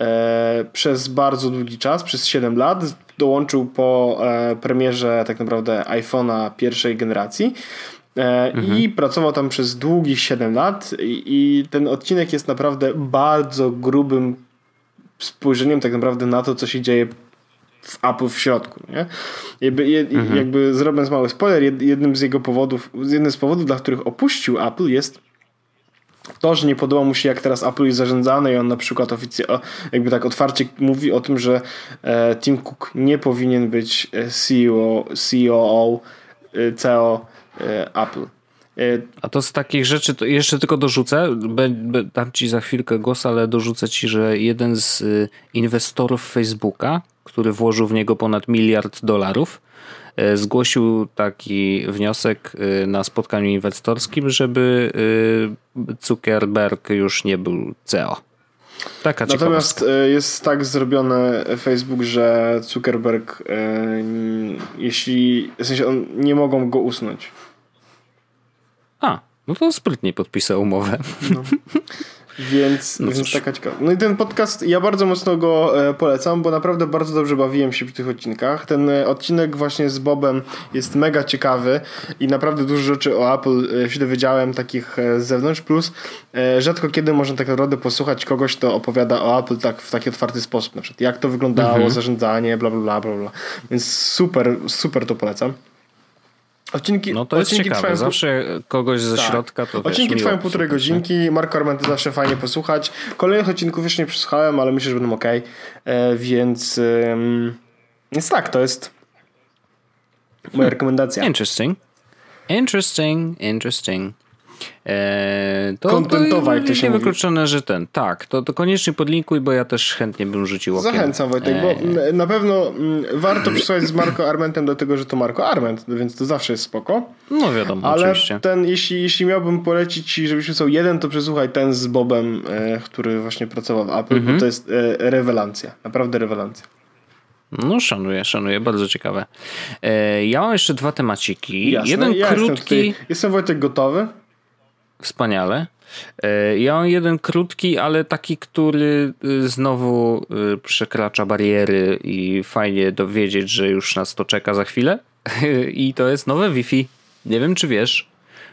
e, przez bardzo długi czas, przez 7 lat. Dołączył po premierze tak naprawdę iPhone'a pierwszej generacji. E, I pracował tam przez długich 7 lat. I, I ten odcinek jest naprawdę bardzo grubym spojrzeniem tak naprawdę na to, co się dzieje w Apple w środku. Nie? Jakby, je, jakby zrobiąc mały spoiler, jed, jednym z jego powodów, jednym z powodów, dla których opuścił Apple jest to, że nie podoba mu się jak teraz Apple jest zarządzane i on na przykład oficjalnie, jakby tak otwarcie mówi o tym, że e, Tim Cook nie powinien być e, CEO, CEO, e, CEO Apple. E, A to z takich rzeczy, to jeszcze tylko dorzucę, dam ci za chwilkę głos, ale dorzucę ci, że jeden z y, inwestorów Facebooka, który włożył w niego ponad miliard dolarów, y, zgłosił taki wniosek y, na spotkaniu inwestorskim, żeby y, Zuckerberg już nie był CEO. Taka Natomiast e, jest tak zrobione Facebook, że Zuckerberg, e, jeśli, w sensie on, nie mogą go usunąć. A, no to sprytnie podpisał umowę. Więc, No więc taka ciekawa. No i ten podcast, ja bardzo mocno go e, polecam, bo naprawdę bardzo dobrze bawiłem się przy tych odcinkach. Ten e, odcinek właśnie z Bobem jest mega ciekawy i naprawdę dużo rzeczy o Apple e, się dowiedziałem takich z zewnątrz, plus rzadko kiedy można tak naprawdę posłuchać kogoś, kto opowiada o Apple tak w taki otwarty sposób, na przykład jak to wyglądało, Mhm. zarządzanie, bla bla bla bla bla. Więc super, super to polecam. Odcinki, No to jest odcinki ciekawe. trwają- Zawsze kogoś ze tak. środka to wiesz, Odcinki miło trwają półtorej godzinki. Marko Arment to zawsze fajnie posłuchać. Kolejnych odcinków jeszcze nie przesłuchałem, ale myślę, że będą ok. E, więc, ym, więc tak, to jest moja rekomendacja. Interesting. Interesting, interesting. Eee, to, Kontentowa, jak to się mówi. że ten. Tak, to, to koniecznie podlinkuj, bo ja też chętnie bym rzucił okiem. Zachęcam Wojtek, bo Eee, m, na pewno mm, warto przesłuchać z Marko Armentem, dlatego że to Marko Arment, więc to zawsze jest spoko. No wiadomo, Ale oczywiście. ten, jeśli, jeśli miałbym polecić ci, żebyś wysłał jeden, to przesłuchaj ten z Bobem, e, który właśnie pracował w Apple, Mhm. bo to jest e, rewelacja. Naprawdę rewelacja. No szanuję, szanuję, bardzo ciekawe. Eee, ja mam jeszcze dwa temaciki. Jasne, jeden ja krótki, Jestem, tutaj, jestem Wojtek gotowy. Wspaniale. Eee, ja mam jeden krótki, ale taki, który y, znowu y, przekracza bariery i fajnie dowiedzieć, że już nas to czeka za chwilę. I to jest nowe Wi-Fi. Nie wiem, czy wiesz,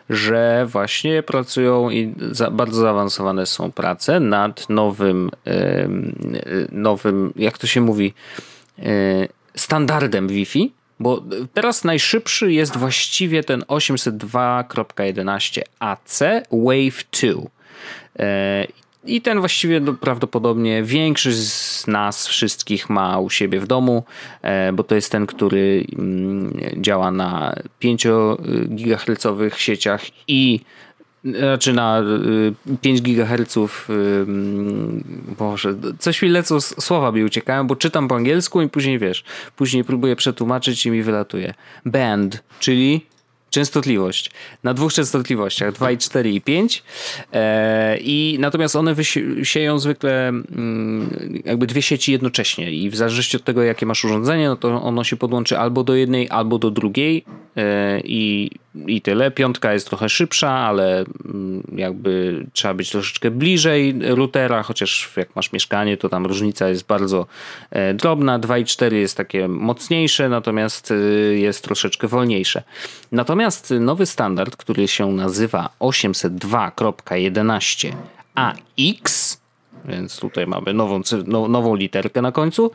że właśnie pracują i za, bardzo zaawansowane są prace nad nowym, y, nowym, jak to się mówi, standardem Wi-Fi. Bo teraz najszybszy jest właściwie ten 802.11 AC Wave 2. E, I ten właściwie prawdopodobnie większość z nas wszystkich ma u siebie w domu, e, bo to jest ten, który mm, działa na 5 GHz sieciach i znaczy na 5 GHz, boże, coś mi lecą, słowa mi uciekają, bo czytam po angielsku i później wiesz, później próbuję przetłumaczyć i mi wylatuje. Band, czyli częstotliwość. Na dwóch częstotliwościach 2 i 4 i 5 e, i natomiast one sieją zwykle mm, jakby dwie sieci jednocześnie. I w zależności od tego jakie masz urządzenie no to ono się podłączy albo do jednej albo do drugiej e, i i tyle. Piątka jest trochę szybsza, ale mm, jakby trzeba być troszeczkę bliżej routera, chociaż jak masz mieszkanie, to tam różnica jest bardzo e, drobna. 2 i 4 jest takie mocniejsze, natomiast e, jest troszeczkę wolniejsze. Natomiast nowy standard, który się nazywa 802.11 AX, więc tutaj mamy nową, nową literkę na końcu,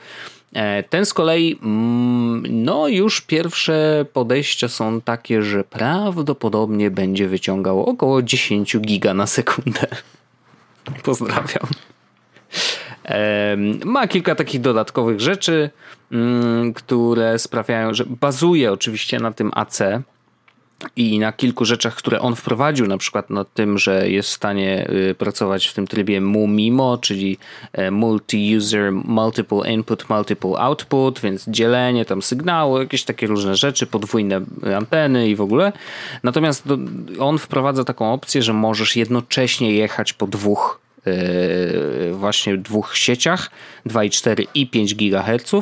ten z kolei, mm, no już pierwsze podejścia są takie, że prawdopodobnie będzie wyciągał około 10 giga na sekundę. Pozdrawiam. Ma kilka takich dodatkowych rzeczy, mm, które sprawiają, że bazuje oczywiście na tym AC, i na kilku rzeczach, które on wprowadził, na przykład na tym, że jest w stanie y, pracować w tym trybie MUMIMO, czyli e, Multi-User Multiple Input, Multiple Output, więc dzielenie tam sygnału, jakieś takie różne rzeczy, podwójne anteny i w ogóle. Natomiast on wprowadza taką opcję, że możesz jednocześnie jechać po dwóch e, właśnie dwóch sieciach 2,4 i 5 GHz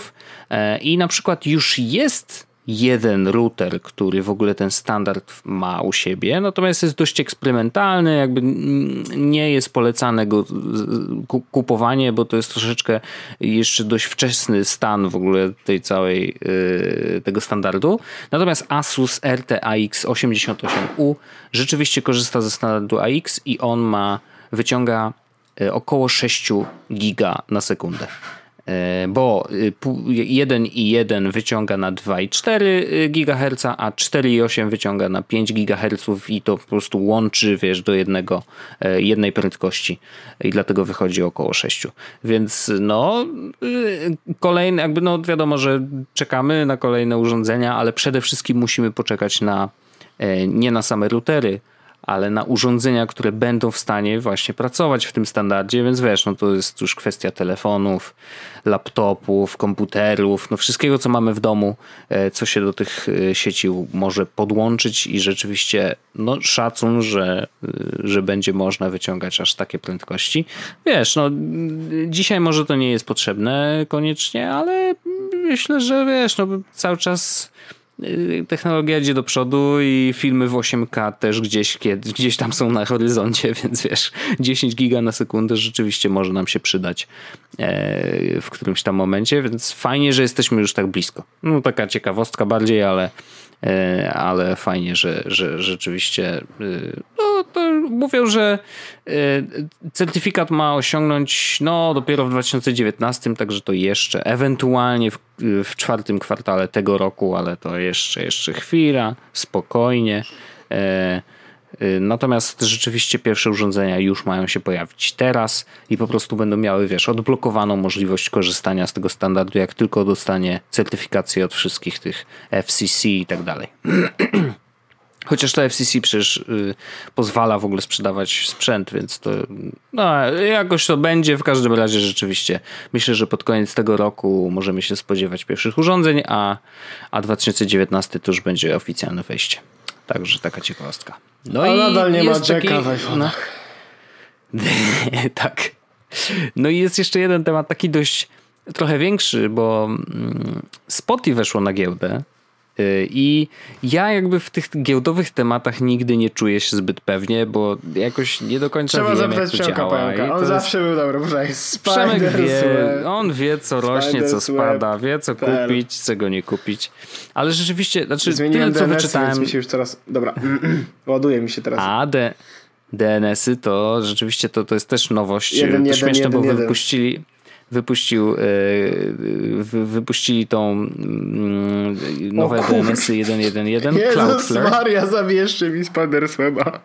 e, i na przykład już jest jeden router, który w ogóle ten standard ma u siebie, natomiast jest dość eksperymentalny, jakby nie jest polecane go kupowanie, bo to jest troszeczkę jeszcze dość wczesny stan w ogóle tej całej y, tego standardu. Natomiast Asus RTAX 88U rzeczywiście korzysta ze standardu AX i on ma wyciąga y, około 6 giga na sekundę. E, bo 1,1 y, wyciąga na 2,4 y, GHz, a 4,8 wyciąga na 5 GHz i to po prostu łączy, wiesz, do jednego, e, jednej prędkości i dlatego wychodzi około 6. Więc no, y, kolejne, jakby no wiadomo, że czekamy na kolejne urządzenia, ale przede wszystkim musimy poczekać na e, nie na same routery, ale na urządzenia, które będą w stanie właśnie pracować w tym standardzie, więc wiesz, no to jest już kwestia telefonów, laptopów, komputerów, no wszystkiego, co mamy w domu, e, co się do tych e, sieci może podłączyć i rzeczywiście no szacun, że, e, że będzie można wyciągać aż takie prędkości. Wiesz, no dzisiaj może to nie jest potrzebne koniecznie, ale myślę, że wiesz, no cały czas technologia idzie do przodu i filmy w 8K też gdzieś, gdzieś tam są na horyzoncie, więc wiesz, 10 giga na sekundę rzeczywiście może nam się przydać e, w którymś tam momencie, więc fajnie, że jesteśmy już tak blisko. No taka ciekawostka bardziej, ale ale fajnie, że, że rzeczywiście e, no, mówią, że e, certyfikat ma osiągnąć no, dopiero w 2019, także to jeszcze ewentualnie w, w czwartym kwartale tego roku, ale to jeszcze, jeszcze chwila, spokojnie. Y, natomiast rzeczywiście pierwsze urządzenia już mają się pojawić teraz i po prostu będą miały, wiesz, odblokowaną możliwość korzystania z tego standardu, jak tylko dostanie certyfikację od wszystkich tych FCC i tak dalej. Chociaż to FCC przecież y, pozwala w ogóle sprzedawać sprzęt, więc to no, jakoś to będzie. W każdym razie rzeczywiście myślę, że pod koniec tego roku możemy się spodziewać pierwszych urządzeń, a, a 2019 to już będzie oficjalne wejście. Także taka ciekawostka. No a i nadal nie ma Jacka taki... w iPhone'ach. No. tak. No i jest jeszcze jeden temat taki dość trochę większy, bo mm, Spotify weszło na giełdę I ja jakby w tych giełdowych tematach nigdy nie czuję się zbyt pewnie, bo jakoś nie do końca Trzeba wiem, jak to działa. Pająka. On zawsze był dobry, proszę. Przemek wie, on wie co rośnie, co spada, wie co kupić, czego nie kupić. Ale rzeczywiście, znaczy Zmieniłem tyle co DNS, wyczytałem... mi się już teraz, dobra, ładuje mi się teraz. A, de... DNS-y to rzeczywiście to, to jest też nowość. Jeden, to jeden, śmieszne, jeden, bo wypuścili wypuścił, e, wypuścili tą mm, nowe DNS-y 1.1.1 Cloudflare. Maria, zawieszcie mi Spidersweba.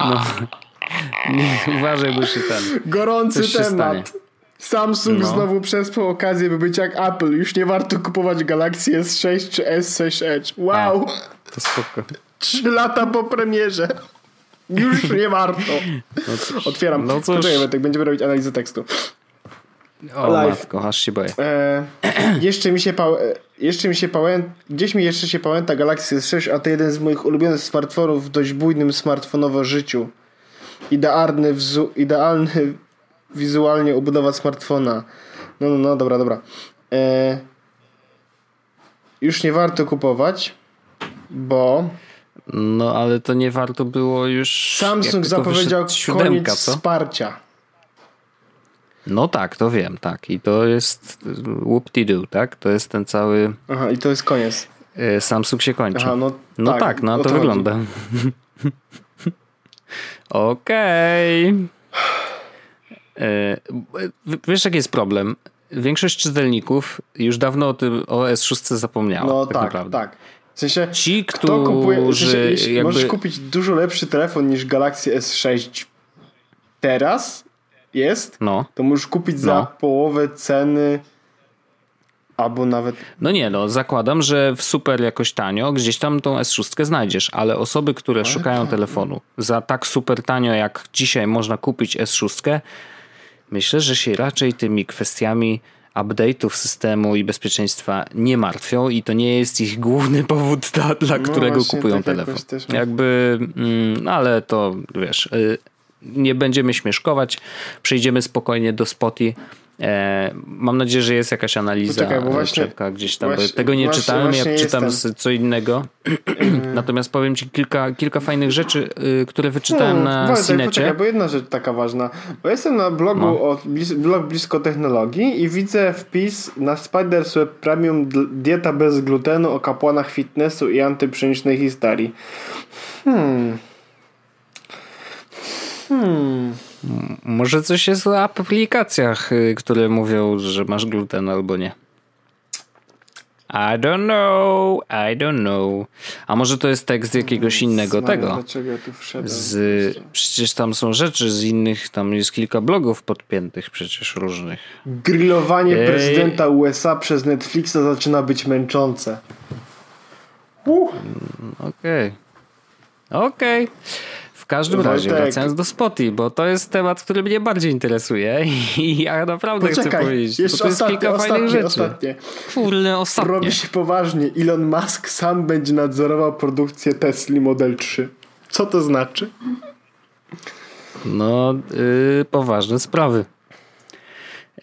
No, nie, uważaj, bo się ten. Gorący temat. Stanie. Samsung no. znowu przespał okazję, by być jak Apple. Już nie warto kupować Galaxy S6 czy S6 Edge. Wow! A, to spoko. Trzy lata po premierze. Już nie warto. No Otwieram. No cóż. Poczekaj, tak będziemy robić analizę tekstu. O Live. matko, aż się boję. E, jeszcze mi się pał, jeszcze mi się pałę, gdzieś mi jeszcze się pamięta Galaxy S6, a to jeden z moich ulubionych smartfonów w dość bujnym smartfonowo życiu. Idealny, wzu, idealny wizualnie obudowa smartfona. No, no, no, dobra, dobra. E, już nie warto kupować, bo... No, ale to nie warto było już... Samsung zapowiedział siódemka, koniec co? wsparcia. No tak, to wiem, tak. I to jest whoop-de-doo, tak? To jest ten cały... Aha, i to jest koniec. E, Samsung się kończy. Aha, no, no tak, tak no to, to wygląda. Okej. Okay. Wiesz, jaki jest problem? Większość czytelników już dawno o tym o S6 zapomniała. No tak, tak, tak. W sensie, Ci, którzy... Kto kupuje, w sensie, jakby... możesz kupić dużo lepszy telefon niż Galaxy S6 teraz jest, no. to możesz kupić za no. połowę ceny albo nawet... No nie, no zakładam, że w super jakoś tanio gdzieś tam tą S6 znajdziesz, ale osoby, które ale szukają tak. telefonu za tak super tanio jak dzisiaj można kupić S6 myślę, że się raczej tymi kwestiami update'ów systemu i bezpieczeństwa nie martwią i to nie jest ich główny powód, dla, dla no którego właśnie, kupują tak telefon. Jakby, mm, ale to wiesz, y, nie będziemy śmieszkować, przejdziemy spokojnie do Spotify mam nadzieję, że jest jakaś analiza Poczekaj, właśnie, gdzieś tam. Właśnie, Tego nie właśnie, czytałem, ja czytam co innego. Natomiast powiem ci kilka, kilka fajnych rzeczy, y, które wyczytałem hmm, na Wojtek. Poczekaj, bo jedna rzecz taka ważna. Bo jestem na blogu no. o, blog blisko technologii i widzę wpis na Spiders Web Premium dieta bez glutenu o kapłanach fitnessu i antypszenicznej historii. Hmm. Hmm. Może coś jest o aplikacjach, y, które mówią, że masz gluten albo nie. I don't know, I don't know. A może to jest tekst jakiegoś innego Zmarę, tego? Dlaczego ja tu wszedłem? Z, przecież tam są rzeczy z innych, tam jest kilka blogów podpiętych przecież różnych. Grillowanie Ej. prezydenta USA przez Netflixa zaczyna być męczące. Uh. Okej. Okay. Okej. Okay każdym Wojtek. razie, wracając do Spotify, bo to jest temat, który mnie bardziej interesuje i ja naprawdę Poczekaj, chcę powiedzieć, jeszcze to jest kilka ostatnie, fajnych rzeczy. Ostatnie. Kurde, ostatnie. Robi się poważnie. Elon Musk sam będzie nadzorował produkcję Tesla Model 3. Co to znaczy? No, yy, poważne sprawy.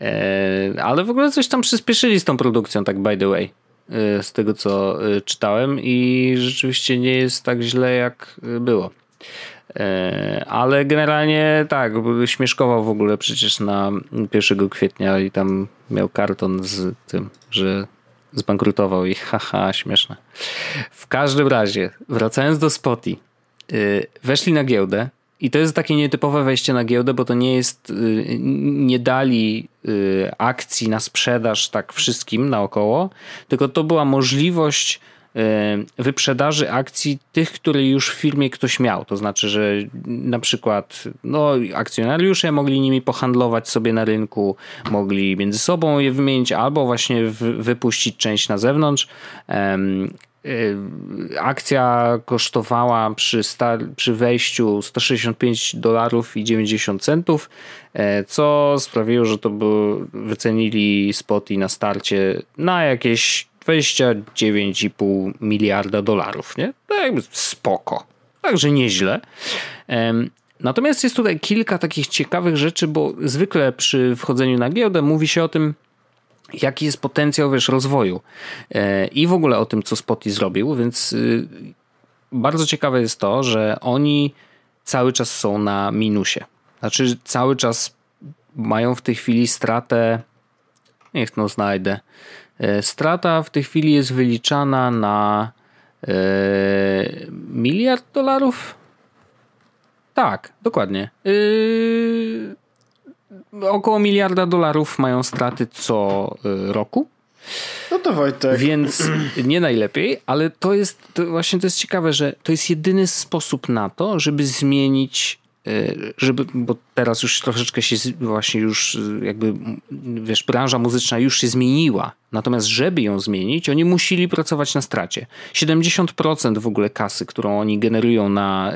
E, ale w ogóle coś tam przyspieszyli z tą produkcją, tak by the way. E, z tego co e, czytałem i rzeczywiście nie jest tak źle jak było. E, ale generalnie tak, śmieszkował w ogóle przecież na 1 kwietnia i tam miał karton z tym, że zbankrutował i haha, śmieszne. W każdym razie, wracając do Spoty, e, weszli na giełdę i to jest takie nietypowe wejście na giełdę, bo to nie jest, e, nie dali akcji na sprzedaż tak wszystkim naokoło, tylko to była możliwość wyprzedaży akcji tych, które już w firmie ktoś miał. To znaczy, że na przykład no, akcjonariusze mogli nimi pohandlować sobie na rynku, mogli między sobą je wymienić albo właśnie wypuścić część na zewnątrz. E, akcja kosztowała przy, przy wejściu 165 dolarów i 90 centów, e, co sprawiło, że to by wycenili spoty na starcie na jakieś 29,5 miliarda dolarów, nie? Tak spoko. Także nieźle. Natomiast jest tutaj kilka takich ciekawych rzeczy, bo zwykle przy wchodzeniu na giełdę mówi się o tym, jaki jest potencjał wiesz, rozwoju e, i w ogóle o tym, co Spotify zrobił, więc y, bardzo ciekawe jest to, że oni cały czas są na minusie. Znaczy cały czas mają w tej chwili stratę, niech no znajdę, strata w tej chwili jest wyliczana na e, miliard dolarów. Tak, dokładnie. E, około miliarda dolarów mają straty co roku. No to Wojtek. Więc nie najlepiej, ale to jest to właśnie to jest ciekawe, że to jest jedyny sposób na to, żeby zmienić żeby, bo teraz już troszeczkę się właśnie już jakby, wiesz, branża muzyczna już się zmieniła. Natomiast żeby ją zmienić, oni musieli pracować na stracie. 70% w ogóle kasy, którą oni generują na,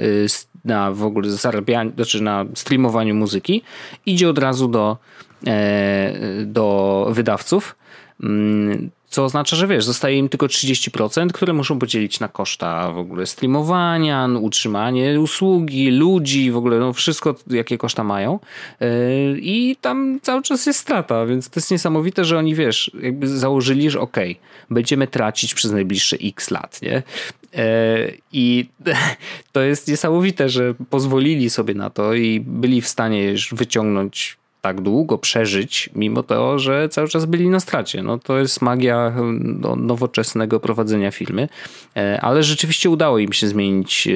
na w ogóle zarabianiu, znaczy na streamowaniu muzyki, idzie od razu do, do wydawców mm, co oznacza, że wiesz, zostaje im tylko 30%, które muszą podzielić na koszta w ogóle streamowania, utrzymanie usługi, ludzi, w ogóle no wszystko, jakie koszta mają. Yy, I tam cały czas jest strata, więc to jest niesamowite, że oni wiesz, jakby założyli, że okej, okay, będziemy tracić przez najbliższe x lat, nie? Yy, I to jest niesamowite, że pozwolili sobie na to i byli w stanie już wyciągnąć tak długo przeżyć, mimo to, że cały czas byli na stracie. No, to jest magia no, nowoczesnego prowadzenia firmy, e, ale rzeczywiście udało im się zmienić e,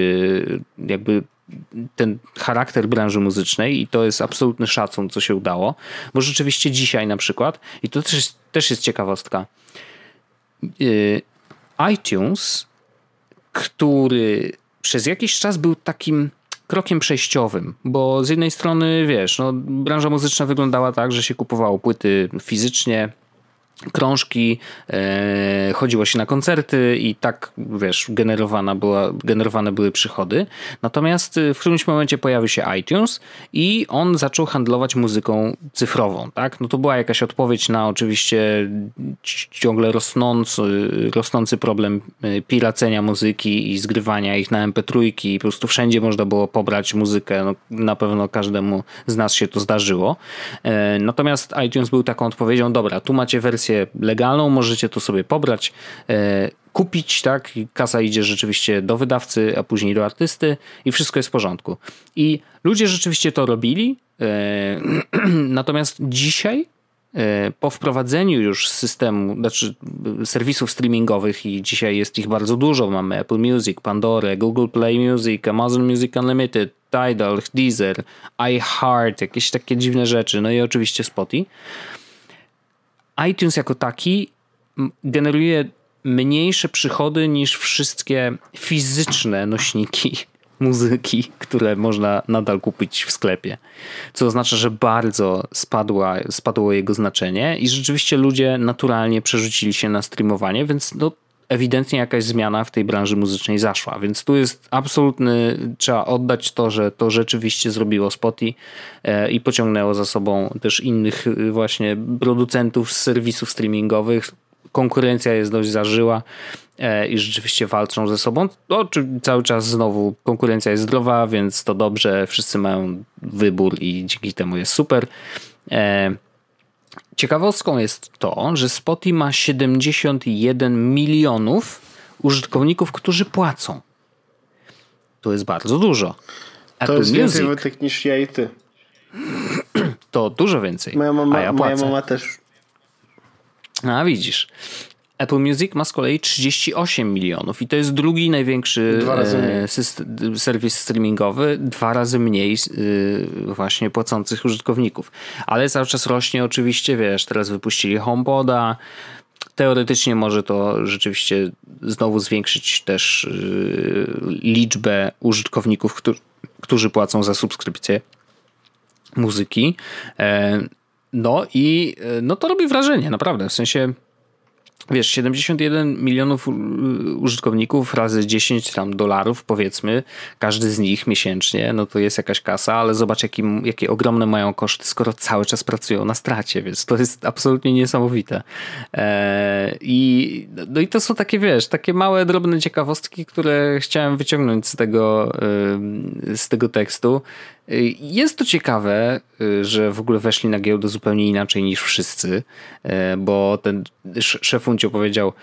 jakby ten charakter branży muzycznej i to jest absolutny szacun, co się udało, bo rzeczywiście dzisiaj na przykład, i to też, też jest ciekawostka, e, iTunes, który przez jakiś czas był takim krokiem przejściowym, bo z jednej strony, wiesz, no, branża muzyczna wyglądała tak, że się kupowało płyty fizycznie, krążki, e, chodziło się na koncerty i tak, wiesz, generowana była, generowane były przychody. Natomiast e, w którymś momencie pojawił się iTunes i on zaczął handlować muzyką cyfrową, tak? No to była jakaś odpowiedź na oczywiście ciągle rosnący, rosnący problem e, piracenia muzyki i zgrywania ich na MP3 i po prostu wszędzie można było pobrać muzykę. No, na pewno każdemu z nas się to zdarzyło. E, natomiast iTunes był taką odpowiedzią, dobra, tu macie wersję wersję legalną, możecie to sobie pobrać, e, kupić, tak? Kasa idzie rzeczywiście do wydawcy, a później do artysty i wszystko jest w porządku. I ludzie rzeczywiście to robili, e, natomiast dzisiaj e, po wprowadzeniu już systemu, znaczy serwisów streamingowych i dzisiaj jest ich bardzo dużo, mamy Apple Music, Pandora, Google Play Music, Amazon Music Unlimited, Tidal, Deezer, iHeart, jakieś takie dziwne rzeczy, no i oczywiście Spotify iTunes jako taki generuje mniejsze przychody niż wszystkie fizyczne nośniki muzyki, które można nadal kupić w sklepie. Co oznacza, że bardzo spadła, spadło jego znaczenie i rzeczywiście ludzie naturalnie przerzucili się na streamowanie, więc no, ewidentnie jakaś zmiana w tej branży muzycznej zaszła, więc tu jest absolutny, trzeba oddać to, że to rzeczywiście zrobiło Spotify e, i pociągnęło za sobą też innych e, właśnie producentów z serwisów streamingowych. Konkurencja jest dość zażyła e, i rzeczywiście walczą ze sobą. No, cały czas znowu konkurencja jest zdrowa, więc to dobrze, wszyscy mają wybór i dzięki temu jest super. Ciekawostką jest to, że Spotify ma 71 milionów użytkowników, którzy płacą. To jest bardzo dużo. Apple to jest Music, więcej wytyk niż ja i ty. To dużo więcej. Moja mama, ja moja mama też. A widzisz. Apple Music ma z kolei 38 milionów i to jest drugi największy e, serwis streamingowy, dwa razy mniej e, właśnie płacących użytkowników. Ale cały czas rośnie oczywiście, wiesz, teraz wypuścili HomePoda, teoretycznie może to rzeczywiście znowu zwiększyć też e, liczbę użytkowników, którzy płacą za subskrypcję muzyki. No i no to robi wrażenie, naprawdę. W sensie wiesz, 71 milionów użytkowników razy 10 tam dolarów, powiedzmy, każdy z nich miesięcznie, no to jest jakaś kasa, ale zobacz, jakim, jakie ogromne mają koszty, skoro cały czas pracują na stracie, więc to jest absolutnie niesamowite. Eee, I, no i to są takie, wiesz, takie małe, drobne ciekawostki, które chciałem wyciągnąć z tego, z tego tekstu. Jest to ciekawe, y, że w ogóle weszli na giełdę zupełnie inaczej niż wszyscy, y, bo ten szef Uncio powiedział,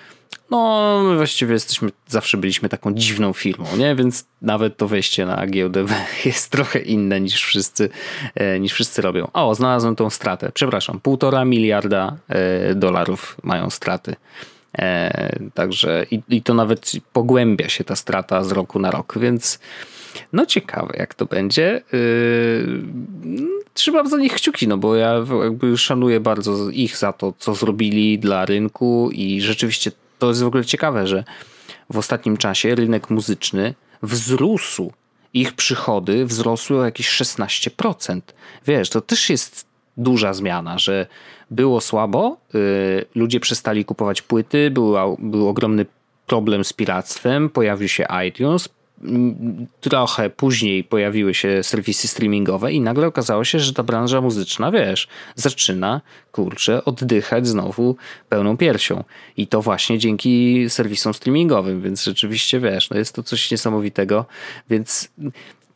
no właściwie jesteśmy, zawsze byliśmy taką dziwną firmą, nie? Więc nawet to wejście na giełdę jest trochę inne niż wszyscy, y, niż wszyscy robią. O, znalazłem tą stratę. Przepraszam, półtora miliarda dolarów mają straty. Także i, i to nawet pogłębia się ta strata z roku na rok, więc no ciekawe jak to będzie. Yy, trzymam za nich kciuki, no bo ja jakby szanuję bardzo ich za to, co zrobili dla rynku i rzeczywiście to jest w ogóle ciekawe, że w ostatnim czasie rynek muzyczny wzrósł ich przychody wzrosły o jakieś 16%. Wiesz, to też jest duża zmiana, że było słabo, y, ludzie przestali kupować płyty, był, był ogromny problem z piractwem, pojawił się iTunes, trochę później pojawiły się serwisy streamingowe i nagle okazało się, że ta branża muzyczna, wiesz, zaczyna, kurczę, oddychać znowu pełną piersią. I to właśnie dzięki serwisom streamingowym, więc rzeczywiście, wiesz, no jest to coś niesamowitego, więc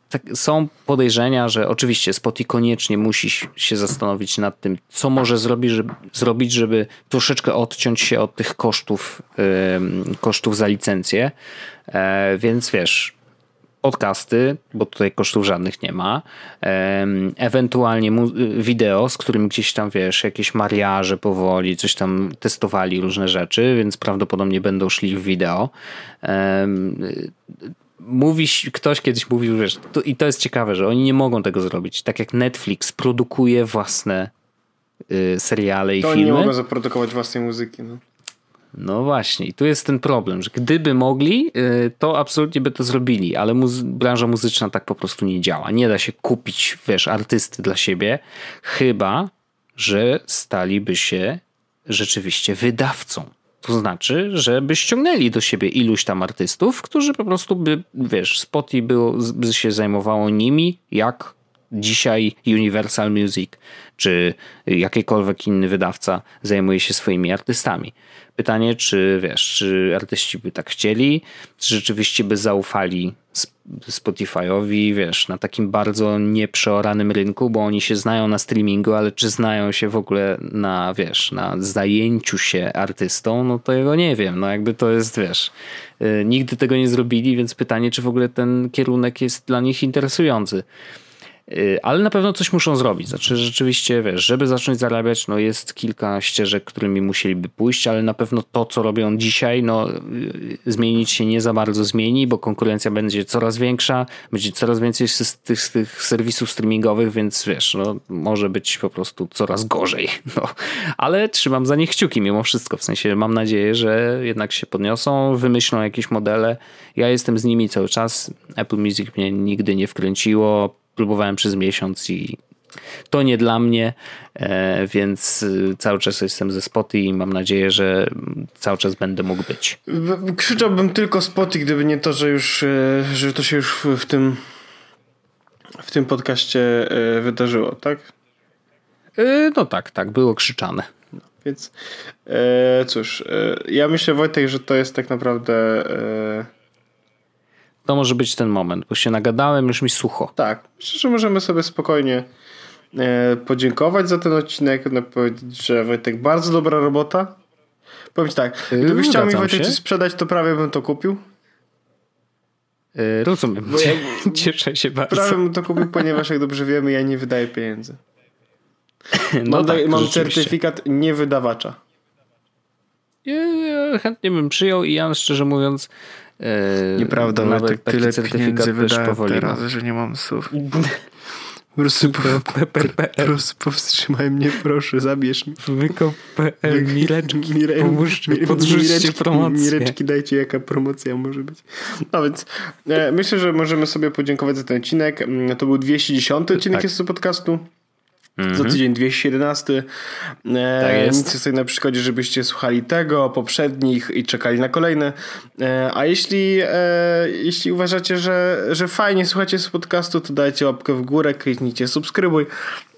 tak, są podejrzenia, że oczywiście Spotify koniecznie musi się zastanowić nad tym, co może zrobić, żeby, zrobić, żeby troszeczkę odciąć się od tych kosztów, yy, kosztów za licencję. E, więc wiesz, podcasty, bo tutaj kosztów żadnych nie ma, ewentualnie wideo, z którym gdzieś tam wiesz, jakieś mariaże powoli, coś tam testowali różne rzeczy, więc prawdopodobnie będą szli w wideo. Mówi, ktoś kiedyś mówił, wiesz, to, i to jest ciekawe, że oni nie mogą tego zrobić. Tak jak Netflix produkuje własne y, seriale i to filmy. To oni nie mogą zaprodukować własnej muzyki. No. No właśnie, i tu jest ten problem, że gdyby mogli, y, to absolutnie by to zrobili, ale muzy branża muzyczna tak po prostu nie działa. Nie da się kupić, wiesz, artysty dla siebie, chyba, że staliby się rzeczywiście wydawcą. To znaczy, że by ściągnęli do siebie iluś tam artystów, którzy po prostu by, wiesz, Spotify było, by się zajmowało nimi, jak dzisiaj Universal Music czy jakikolwiek inny wydawca zajmuje się swoimi artystami. Pytanie, czy wiesz, czy artyści by tak chcieli, czy rzeczywiście by zaufali Spotify'owi, wiesz, na takim bardzo nieprzeoranym rynku, bo oni się znają na streamingu, ale czy znają się w ogóle na, wiesz, na zajęciu się artystą, no to jego nie wiem, no jakby to jest, wiesz, yy, nigdy tego nie zrobili, więc pytanie, czy w ogóle ten kierunek jest dla nich interesujący. Y, ale na pewno coś muszą zrobić. Znaczy, rzeczywiście, wiesz, żeby zacząć zarabiać, no jest kilka ścieżek, którymi musieliby pójść, ale na pewno to, co robią dzisiaj, no y, zmienić się nie za bardzo zmieni, bo konkurencja będzie coraz większa, będzie coraz więcej z tych, z tych serwisów streamingowych, więc wiesz, no może być po prostu coraz gorzej. No, ale trzymam za nich kciuki mimo wszystko, w sensie mam nadzieję, że jednak się podniosą, wymyślą jakieś modele. Ja jestem z nimi cały czas. Apple Music mnie nigdy nie wkręciło próbowałem przez miesiąc i to nie dla mnie, e, więc y, cały czas jestem ze Spoty i mam nadzieję, że cały czas będę mógł być. Krzyczałbym tylko Spoty, gdyby nie to, że już, e, że to się już w tym w tym podcaście e, wydarzyło, tak? No tak, tak, było krzyczane. No, więc cóż, ja myślę Wojtek, że to jest tak naprawdę to może być ten moment, bo się nagadałem, już mi sucho. Tak, myślę, że możemy sobie spokojnie e, podziękować za ten odcinek, no, powiedzieć, że Wojtek, bardzo dobra robota. Powiem ci tak, gdybyś chciał mi Wojtek coś sprzedać, to prawie bym to kupił. Yy, rozumiem, ja, cieszę się bardzo. Prawie bym to kupił, ponieważ jak dobrze wiemy, ja nie wydaję pieniędzy. No mam, tak, mam certyfikat niewydawacza. Ja, ja chętnie bym przyjął i ja szczerze mówiąc Nieprawda, nawet taki tyle też powoli teraz, że nie mam słów. Po prostu, po, po prostu powstrzymaj mnie, proszę, zabierz mi. Wykop.pl, Mireczki, Mire, pomóżcie, podrzućcie promocję. Mireczki dajcie, jaka promocja może być. No więc e, myślę, że możemy sobie podziękować za ten odcinek. Mm, to był 210 odcinek tak. jest z podcastu. -hmm. Za tydzień 211. E, tak jest. Nic jest na przykładzie, żebyście słuchali tego, poprzednich i czekali na kolejne. E, a jeśli, e, jeśli uważacie, że, że fajnie słuchacie z podcastu, to dajcie łapkę w górę, kliknijcie subskrybuj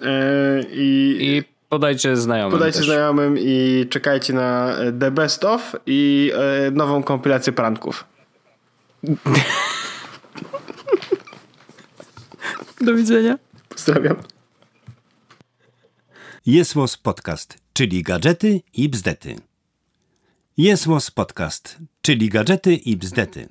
e, i, i podajcie znajomym. Podajcie też. znajomym i czekajcie na The Best of i e, nową kompilację pranków. Do widzenia. Pozdrawiam. Jesłos Podcast, czyli gadżety i bzdety. Jesłos Podcast, czyli gadżety i bzdety.